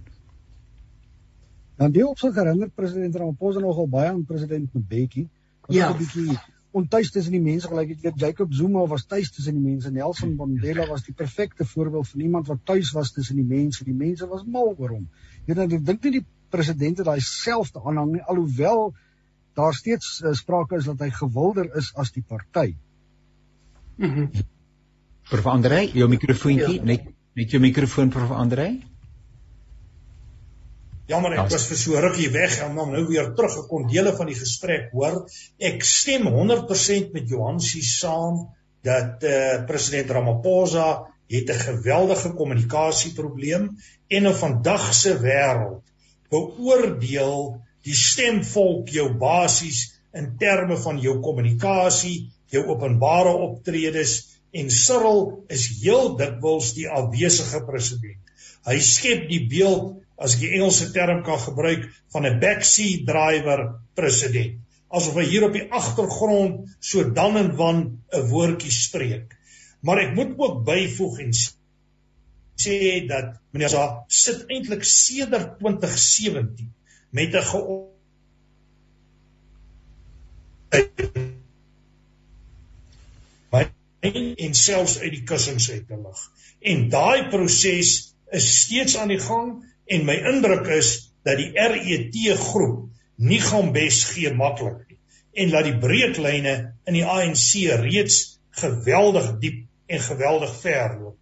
Dan die opsig herinner president Ramaphosa nogal baie aan president Mbeki. Ja. 'n bietjie ontuis tussen die mense gelyk het. Jacob Zuma was tuis tussen die mense. Nelson Mandela was die perfekte voorbeeld van iemand wat tuis was tussen die mense. Die mense was mal oor hom. Jy ek dink nie die president het daai selfde aanhang nie alhoewel daar steeds uh, sprake is dat hy gewilder is as die party. Mhm. Mm Prof Andre, jou mikrofoontjie, ja. net net jou mikrofoon prof Andre. Jammer, ek was vir so rukkie weg en dan nou weer teruggekom dele van die gesprek hoor. Ek stem 100% met Johansie saam dat eh uh, president Ramaphosa het 'n geweldige kommunikasieprobleem en in vandag se wêreld beoordeel die stemvolk jou basies in terme van jou kommunikasie, jou openbare optredes en Cyril is heel dikwels die afwesige president. Hy skep die beeld as ek die Engelse term kan gebruik van 'n backseat driver president asof hy hier op die agtergrond so dan en wan 'n woordjie spreek maar ek moet ook byvoeg en sê dat meneer Sa sit eintlik sedert 2017 met 'n ge en selfs uit die kussings uit te lig. En daai proses is steeds aan die gang en my indruk is dat die RET groep nie gaan bes gee maklik nie en dat die breeklyne in die ANC reeds geweldig diep en geweldig ver loop.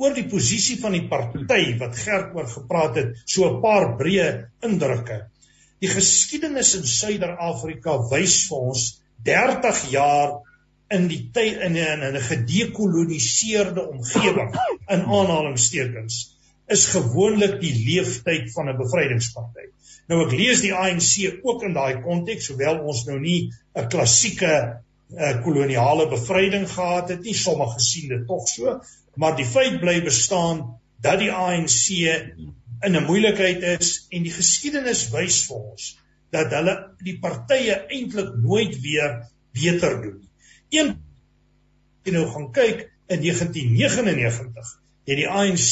Oor die posisie van die party wat Gert oor gepraat het, so 'n paar breë indrukke. Die geskiedenis in Suider-Afrika wys vir ons 30 jaar in die tyd in 'n gedekoloniseerde omgewing in aanhalingstekens is gewoonlik die leeftyd van 'n bevrydingsparty. Nou ek lees die ANC ook in daai konteks, hoewel ons nou nie 'n klassieke uh, koloniale bevryding gehad het nie, sommige sien dit tog so, maar die feit bly bestaan dat die ANC in 'n moeilikheid is en die geskiedenis wys vir ons dat hulle die partye eintlik nooit weer beter doen nie. Een jy nou gaan kyk in 1999 het die ANC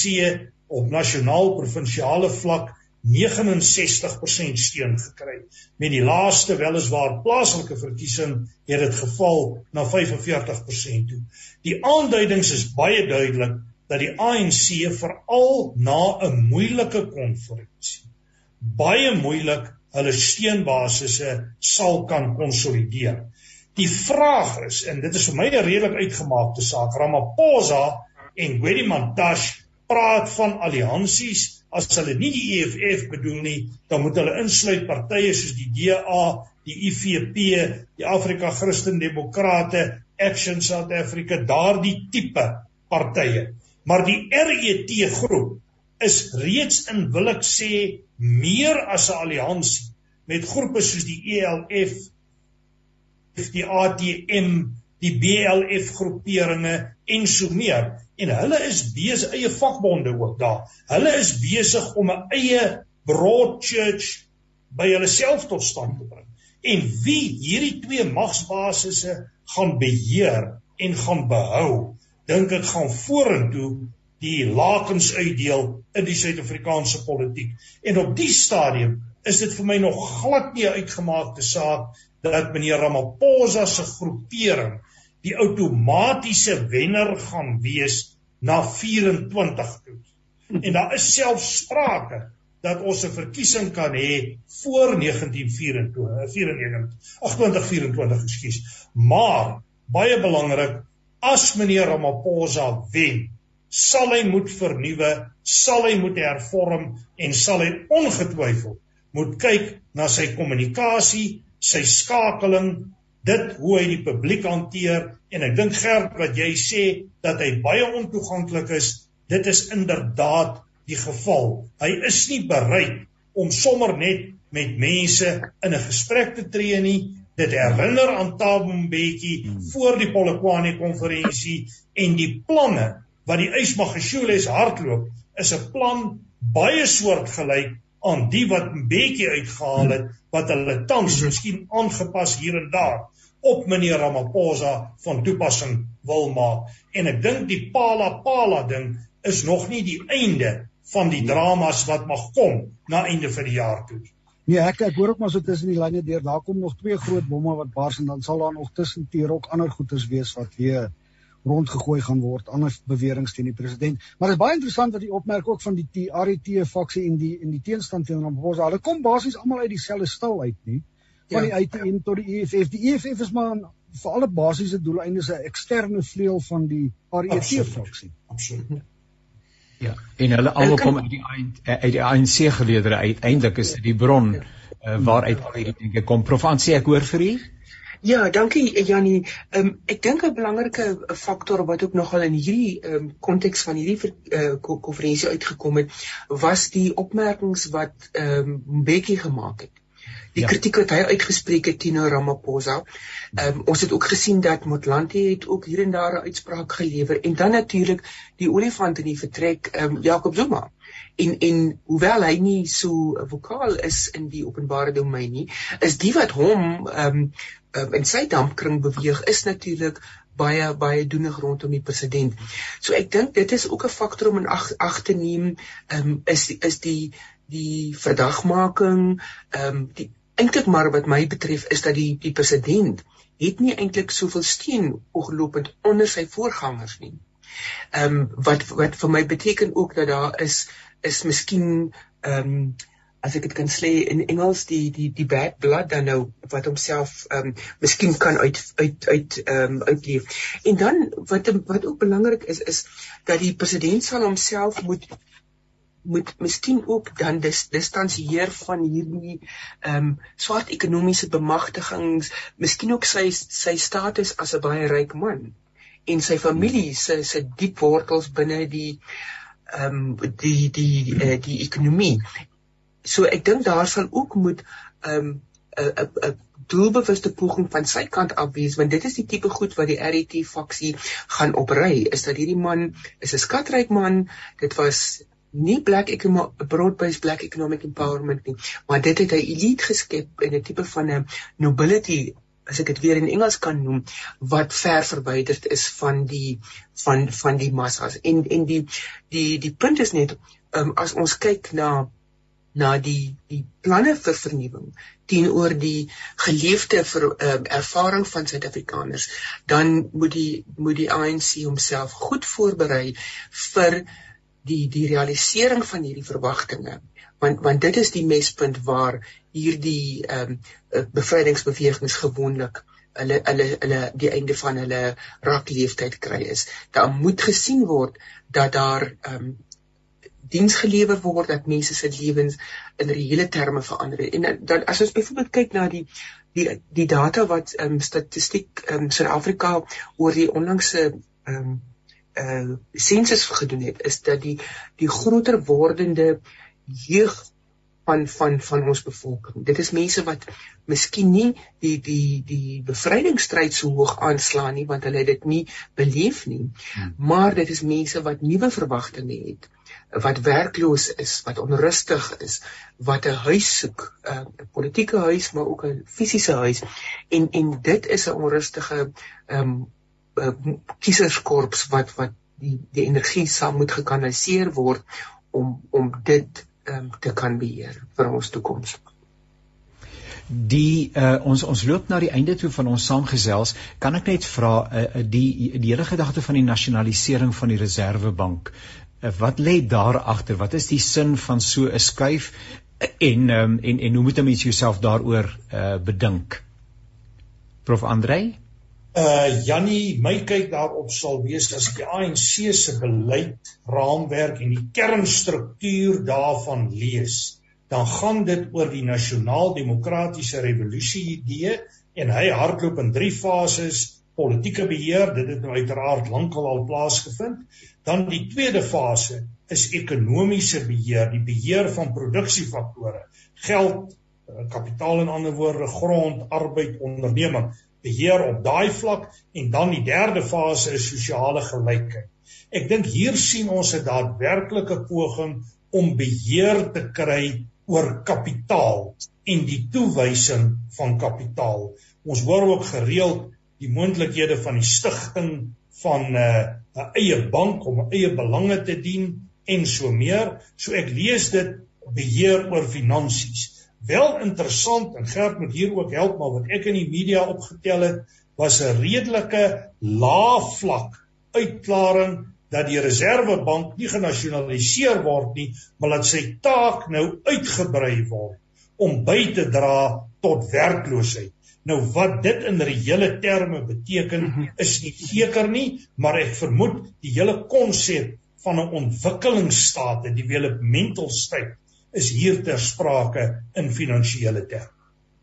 op nasionaal provinsiale vlak 69% steun gekry. Met die laaste weliswaar plaaslike verkiesing het dit geval na 45% toe. Die aanduidings is baie duidelik dat die ANC veral na 'n moeilike konferensie baie moeilik hulle steunbasisse sal kan konsolideer. Die vraag is en dit is vir my 'n redelik uitgemaakte saak. Ramaphosa en Gwedi Mantashe praat van alliansies, as hulle nie die EFF bedoel nie, dan moet hulle insluit partye soos die DA, die IFP, die Afrika Christen Demokrate, Action South Africa, daardie tipe partye. Maar die RET groep is reeds in wil ek sê meer as 'n alliansie met groepe soos die ELF, die ATM, die BLF groeperinge en so meer en hulle is besig eie vakbonde ook daar. Hulle is besig om 'n eie broad church by hulle self tot stand te bring. En wie hierdie twee magsbasisse gaan beheer en gaan behou, dink ek gaan vorentoe die lakens uitdeel in die Suid-Afrikaanse politiek. En op die stadium is dit vir my nog glad nie uitgemaakte saak dat meneer Ramaphosa se groepering die outomatiese wenner gaan wees na 24 toe. En daar is selfs sprake dat ons 'n verkiesing kan hê voor 1924 94 2024 ekskuus. Maar baie belangrik as meneer Ramaphosa wen, sal hy moet vernuwe, sal hy moet hervorm en sal hy ongetwyfeld moet kyk na sy kommunikasie, sy skakeling, dit hoe hy die publiek hanteer en ek dink Gert wat jy sê dat hy baie ontoeganklik is, dit is inderdaad die geval. Hy is nie bereid om sommer net met mense in 'n gesprek te tree nie. Dit herinner aan Thabo Mbeki voor die Polokwane konferensie en die planne wat die Ysmagashule hardloop is 'n plan baie soortgelyk aan die wat 'n bietjie uitgehaal het wat hulle tans miskien aangepas hier en daar op meneer Ramaphosa van toepassing wil maak. En ek dink die Pala Pala ding is nog nie die einde van die dramas wat mag kom na einde van die jaar toe. Nee, ek ek hoor ook maar so tussen die lyne deur, daar kom nog twee groot bomme wat bars en dan sal daar nog tussen teer ook ander goeters wees wat weer rondgegooi gaan word, ander beweringe teen die president. Maar dit is baie interessant wat die opmerk ook van die TRT faksie en die en die teenstand teen Ramaphosa. Hulle kom basies almal uit dieselfde stil uit, nie? Van ja. die ITM tot die EFF. Die EFF is maar vir alle basiese doeleindes 'n eksterne vleuel van die RET faksie. Absoluut. Ja, en hulle almal kom uit die uit die ANC geleedere uiteindelik is dit die bron uh, waaruit al hierdie dinge kom. Prof Ansie, ek hoor vir u. Ja, dankie Jannie. Um, ek dink 'n belangrike faktor wat ook nogal in hierdie um, konteks van hierdie uh, konferensie uitgekom het, was die opmerkings wat ehm um, Bekkie gemaak het die ja. kritiek wat hy uitgespreek het teen Ramaphosa. Ehm um, ons het ook gesien dat Motlanthe het ook hier en daar 'n uitspraak gelewer en dan natuurlik die olifant in die vertrek ehm um, Jacob Zuma. En en hoewel hy nie so vokaal is in die openbare domein nie, is die wat hom ehm um, um, in sy dampkring beweeg is natuurlik baie baie doenig rondom die president. So ek dink dit is ook 'n faktor om in ag ag te neem, ehm um, is is die die verdagmaking, ehm um, die eintlik maar wat my betref is dat die die president het nie eintlik soveel steun oorlopend onder sy voorgangers nie. Ehm um, wat wat vir my beteken ook dat daar is is miskien ehm um, as ek dit kan sê in Engels die die die bad blood dan nou wat homself ehm um, miskien kan uit uit uit ehm um, uitleef. En dan wat wat ook belangrik is is dat die president sal homself moet moet miskien ook dan dis distansieer van hierdie ehm um, swart ekonomiese bemagtigings, miskien ook sy sy status as 'n baie ryk man en sy familie se se diep wortels binne die ehm um, die die uh, die ekonomie. So ek dink daar sal ook moet ehm um, 'n 'n doelbewuste poging van sy kant af wees want dit is die tipe goed wat die RET faksie gaan oprei is dat hierdie man is 'n skatryk man dit was nie black broad based black economic empowerment nie maar dit het 'n elite geskep in 'n tipe van 'n nobility as ek dit weer in Engels kan noem wat ver verwyderd is van die van van die massas. En en die die die punt is net um, as ons kyk na na die die planne vir vernuwing teenoor die geleefde vir um, ervaring van Suid-Afrikaners dan moet die moet die ANC homself goed voorberei vir die die realisering van hierdie verwagtinge want want dit is die mespunt waar hierdie ehm um, bevrydingsbewegings gewoonlik hulle hulle hulle die einde van hulle raakleeftyd kry is. Daar moet gesien word dat daar ehm um, diens gelewer word dat mense se lewens in reële terme verander en dan as ons byvoorbeeld kyk na die die die data wat ehm um, statistiek ehm um, Suid-Afrika oor die onlangse ehm um, uh sensus gedoen het is dat die die groter wordende jeug van van van ons bevolking. Dit is mense wat miskien nie die die die bevrydingsstryd so hoog aanslaan nie want hulle het dit nie beleef nie. Hmm. Maar dit is mense wat nuwe verwagtinge het, wat werkloos is, wat onrustig is, wat 'n huis soek, 'n uh, politieke huis maar ook 'n fisiese huis. En en dit is 'n onrustige ehm um, kieserskorps wat wat die die energie sal moet gekanaliseer word om om dit um, te kan beheer vir ons toekoms. Die uh, ons ons loop na die einde toe van ons saamgesels. Kan ek net vra uh, die die hele gedagte van die nasionalisering van die Reserwebank. Uh, wat lê daar agter? Wat is die sin van so 'n skuif en um, en en hoe moet 'n mens jouself daaroor uh, bedink? Prof Andrei? Uh Jannie my kyk daarop sal wees as die ANC se beleid raamwerk en die kernstruktuur daarvan lees. Dan gaan dit oor die nasionaal-demokratiese revolusie idee en hy hardloop in drie fases politieke beheer dit het nou uiteraard lankal al plaasgevind. Dan die tweede fase is ekonomiese beheer die beheer van produksiefaktore geld eh, kapitaal en ander woorde grond arbeid onderneming beheer op daai vlak en dan die derde fase is sosiale gelykheid. Ek dink hier sien ons 'n daadwerklike poging om beheer te kry oor kapitaal en die toewysing van kapitaal. Ons hoor ook gereeld die moontlikhede van die stigting van 'n uh, 'n eie bank om eie belange te dien en so meer. So ek lees dit beheer oor finansies. Wel interessant en Gert moet hier ook help maar wat ek in die media opgetel het was 'n redelike lae vlak uitklaring dat die reservebank nie genasionaliseer word nie, maar dat sy taak nou uitgebrei word om by te dra tot werkloosheid. Nou wat dit in reële terme beteken mhm. is nie seker nie, maar ek vermoed die hele konsep van 'n ontwikkelingsstaat, die developmental state, is hier ter sprake in finansiële terme.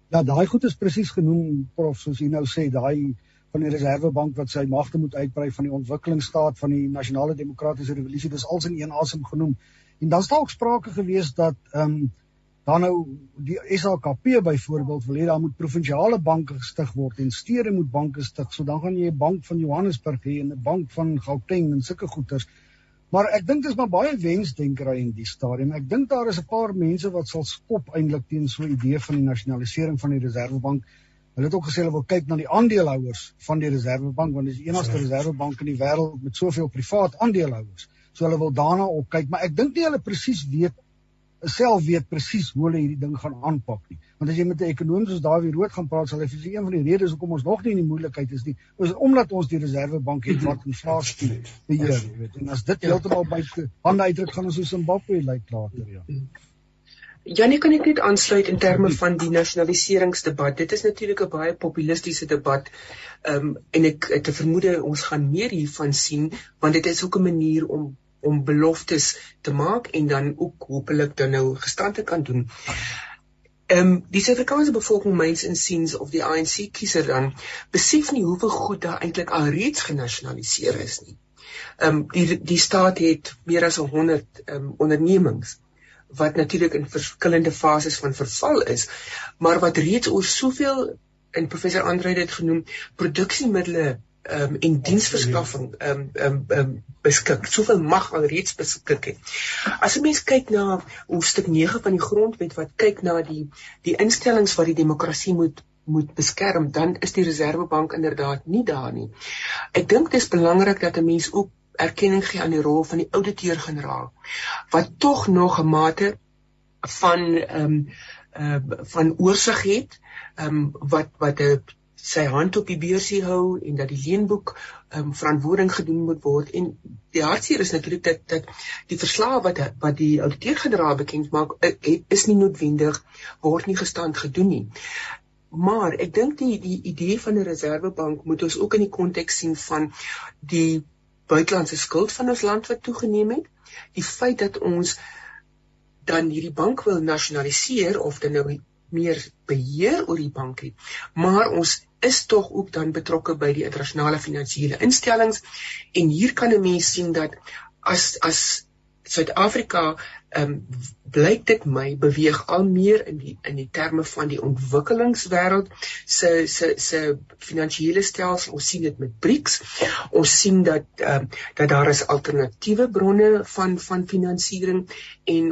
Ja, daai goed is presies genoem prof soos jy nou sê, daai van die Reservebank wat sy magte moet uitbrei van die ontwikkelingsstaat van die nasionale demokratiese revolusie dis als in een asem genoem. En dan staan ook sprake gewees dat ehm um, dan nou die SAKP byvoorbeeld wil hê daar moet provinsiale banke gestig word en stede moet banke stig. So dan gaan jy 'n bank van Johannesburg hê en 'n bank van Gauteng en sulke goeters maar ek dink dis maar baie wensdenkery in die stadium. Ek dink daar is 'n paar mense wat sal skop eintlik teen so 'n idee van die nasionalisering van die Reservebank. Hulle het ook gesê hulle wil kyk na die aandeelhouers van die Reservebank want dit is die enigste Reservebank in die wêreld met soveel privaat aandeelhouers. So hulle wil daarna op kyk, maar ek dink nie hulle presies weet self weet presies hoe hulle hierdie ding gaan aanpak nie. Want as jy met 'n ekonom soos Dawie Rood gaan praat, sal hy vir een van die redes hoekom ons nog nie in die moeilikheid is nie, is omdat ons die Reservebank het wat inflasie beheer, jy weet. En as dit heeltemal by hande uitdruk gaan ons so Zimbabwe lyk later, ja. Janie kan ek net aansluit in terme van die nasionaliseringsdebat. Dit is natuurlik 'n baie populistiese debat. Ehm um, en ek het 'n vermoede ons gaan meer hiervan sien want dit is ook 'n manier om om beloftes te maak en dan ook hopelik dan nou gestand te kan doen. Ehm um, die Suid-Afrikaanse bevolking meins insiens of die ANC kiezer dan besef nie hoeveel goed daar eintlik alreeds genasionaliseer is nie. Ehm um, die die staat het meer as 100 ehm um, ondernemings wat natuurlik in verskillende fases van verval is, maar wat reeds oor soveel in professor Andre het genoem produksiemiddels um, en diensverskaffing um, um, um, beskik. Soveel mag al reeds beskik het. As 'n mens kyk na hoofstuk 9 van die grondwet wat kyk na die die instellings wat die demokrasie moet moet beskerm, dan is die Reservebank inderdaad nie daar nie. Ek dink dit is belangrik dat 'n mens ook erkenning gee aan die rol van die ouditeur-generaal wat tog nog 'n mate van ehm um, uh, van oorsig het ehm um, wat wat 'n sy hand op die beursie hou en dat die leenboek ehm um, verantwoording gedoen moet word en die hartseer is natuurlik dat dat die verslae wat wat die ouditeur-generaal bekend maak eh, is nie noodwendig word nie gestand gedoen nie maar ek dink die die idee van 'n reservebank moet ons ook in die konteks sien van die buitelandse skuld van ons land wat toegeneem het. Die feit dat ons dan hierdie bank wil nasionaliseer of dan nou meer beheer oor die bank het, maar ons is tog ook dan betrokke by die internasionale finansiële instellings en hier kan 'n mens sien dat as as Suid-Afrika ehm um, blyk dit my beweeg al meer in die in die terme van die ontwikkelingswêreld se se se finansiële stelsel. Ons sien dit met BRICS. Ons sien dat ehm um, dat daar is alternatiewe bronne van van finansiering en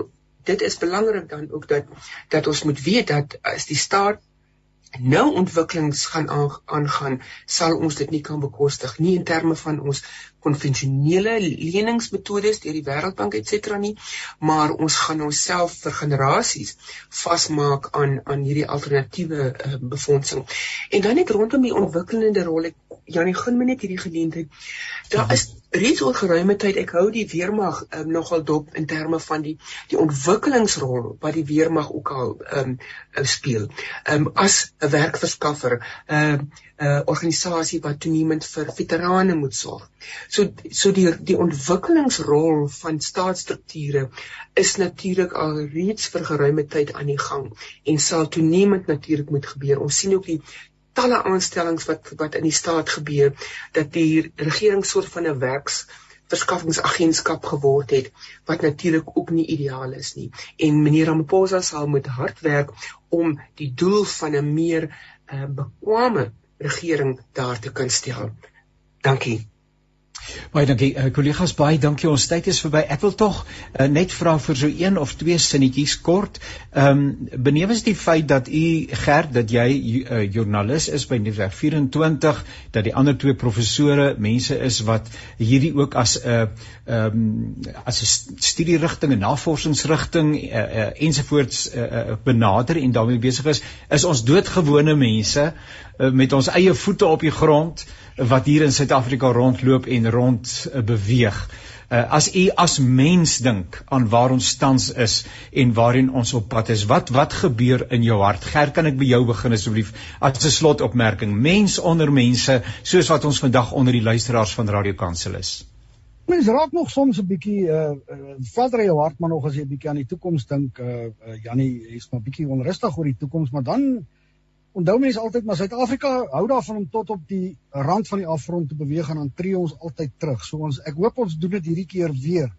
dit is belangrik dan ook dat dat ons moet weet dat as die staat nou ontwikkelings gaan aangaan sal ons dit nie kan bekostig nie in terme van ons konvensionele leningsmetodes deur die Wêreldbank et cetera nie maar ons gaan onsself vir generasies vasmaak aan aan hierdie alternatiewe uh, befondsing. En dan net rondom die ontwikkelende rol ek Janie gun my net hierdie geleentheid. Daar is reeds oor geruime tyd ek hou die weermag um, nogal dop in terme van die die ontwikkelingsrol wat die weermag ook al um, speel. Um, as 'n werkverskaffer, 'n uh, 'n uh, organisasie wat toenemend vir veterane moet sorg. So so die die ontwikkelingsrol van staatsstrukture is natuurlik al reeds vir geruime tyd aan die gang en sal toenemend natuurlik moet gebeur. Ons sien ook die talle aanstellings wat wat in die staat gebeur dat die regering soort van 'n werks verskaffingsagentskap geword het wat natuurlik ook nie ideaal is nie en meneer Ramaphosa sal moet hard werk om die doel van 'n meer uh, bekwame regering daar te kan stel. Dankie. Baie dankie uh, kollegas, baie dankie. Ons tyd is verby. Ek wil tog uh, net vra vir so een of twee sinnetjies kort. Ehm um, benewens die feit dat u Gert dat jy uh, joernalis is by Nuuswerk 24, dat die ander twee professore mense is wat hierdie ook as 'n uh, ehm um, as 'n studierigting en navorsingsrigting uh, uh, ensovoorts uh, uh, benader en daarmee besig is, is ons doodgewone mense uh, met ons eie voete op die grond wat hier in Suid-Afrika rondloop en rond uh, beweeg. Uh, as u as mens dink aan waar ons tans is en waarheen ons op pad is, wat wat gebeur in jou hart? Ger, kan ek by jou begin asseblief as 'n slotopmerking? Mens onder mense, soos wat ons vandag onder die luisteraars van Radio Kansel is. Mens raak nog soms 'n bietjie uh, uh vader jou hart maar nog as jy 'n bietjie aan die toekoms dink, uh, uh Jannie, jy's maar bietjie onrustig oor die toekoms, maar dan onthou mense altyd maar Suid-Afrika hou daarvan om tot op die rand van die afgrond te beweeg en dan tree ons altyd terug. So ons ek hoop ons doen dit hierdie keer weer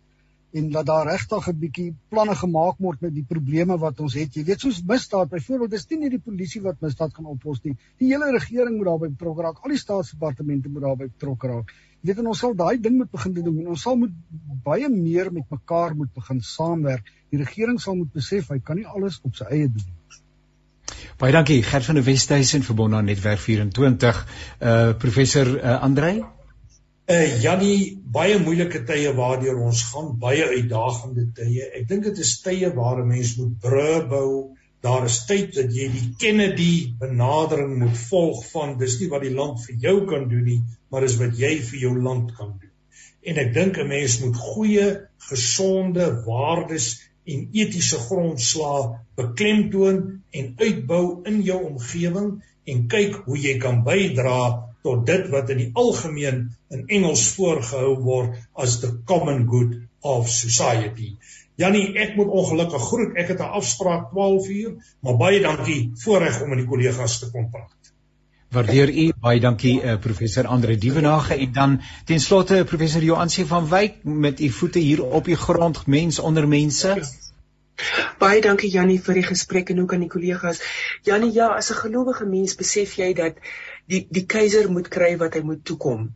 en dat daar regtig 'n bietjie planne gemaak word met die probleme wat ons het. Jy weet soos misdaad byvoorbeeld, dis nie net die polisie wat misdaad kan oplos nie. Die hele regering moet daarbey betrokke raak. Al die staatsdepartemente moet daarbey betrokke raak. Jy weet en ons sal daai ding moet begin doen en ons sal moet baie meer met mekaar moet begin saamwerk. Die regering sal moet besef hy kan nie alles op sy eie doen nie. Baie dankie Gert van der Westhuizen verbonde aan Netwerk 24. Uh professor uh, Andrei. Uh Jannie, baie moeilike tye waardeur ons gaan, baie uitdagende tye. Ek dink dit is tye waar 'n mens moet brûe bou. Daar is tyd dat jy die Kennedy benadering moet volg van dis nie wat die land vir jou kan doen nie, maar dis wat jy vir jou land kan doen. En ek dink 'n mens moet goeie, gesonde waardes en etiese grondslae beklemtoon en uitbou in jou omgewing en kyk hoe jy kan bydra tot dit wat in die algemeen in Engels voorgehou word as the common good of society. Jannie, ek moet ongelukkig groet. Ek het 'n afspraak 12 uur, maar baie dankie voorreg om met die kollegas te kon praat. Waardeer u baie dankie uh, professor Andre Dievenage en dan ten slotte professor Joansie van Wyk met u voete hier op die grond mens onder mense. Baie dankie Jannie vir die gesprek en ook aan die kollegas. Jannie, ja, as 'n gelowige mens besef jy dat die die keiser moet kry wat hy moet toekom.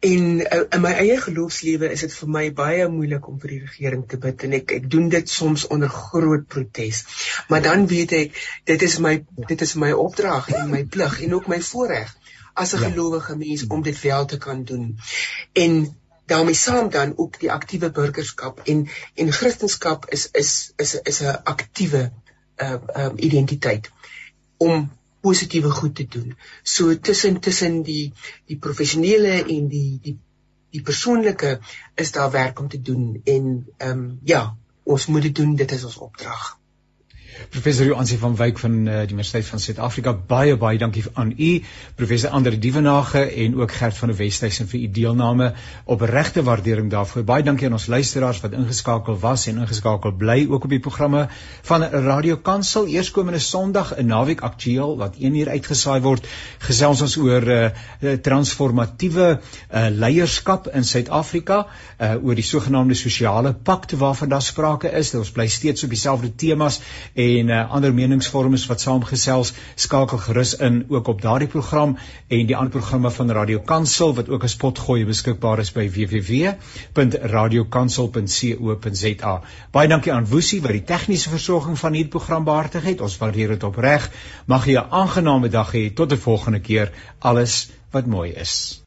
En uh, in my eie geloofslewe is dit vir my baie moeilik om vir die regering te bid en ek ek doen dit soms onder groot protes. Maar dan weet ek dit is my dit is my opdrag en my plig en ook my voorreg as 'n ja. gelowige mens om dit wel te kan doen. En daarmee saam dan ook die aktiewe burgerskap en en Christendom is is is is 'n aktiewe uh um identiteit om positiewe goed te doen. So tussen tussen die die professionele en die die die persoonlike is daar werk om te doen en ehm um, ja, ons moet dit doen, dit is ons opdrag. Professor Joansi van Wyk van uh, die Universiteit van Suid-Afrika, baie baie dankie aan u. Professor Andre Dievenage en ook Gert van der Westhuizen vir u deelname. Opregte waardering daarvoor. Baie dankie aan ons luisteraars wat ingeskakel was en ingeskakel bly ook op die programme van Radio Kansel. Eerskomende Sondag 'n naweek aktueel wat 1 uur uitgesaai word. Gesels ons oor uh, transformatiewe uh, leierskap in Suid-Afrika, uh, oor die sogenaamde sosiale pakte waarvan daar sprake is. Ons bly steeds op dieselfde temas en en uh, ander meningsvormers wat saamgesels skakel gerus in ook op daardie program en die ander programme van Radio Kansel wat ook as potgooi beskikbaar is by www.radiokansel.co.za. Baie dankie aan Woesie wat die tegniese versorging van hierdie program behartig het. Ons waardeer dit opreg. Mag jy 'n aangename dag hê tot 'n volgende keer. Alles wat mooi is.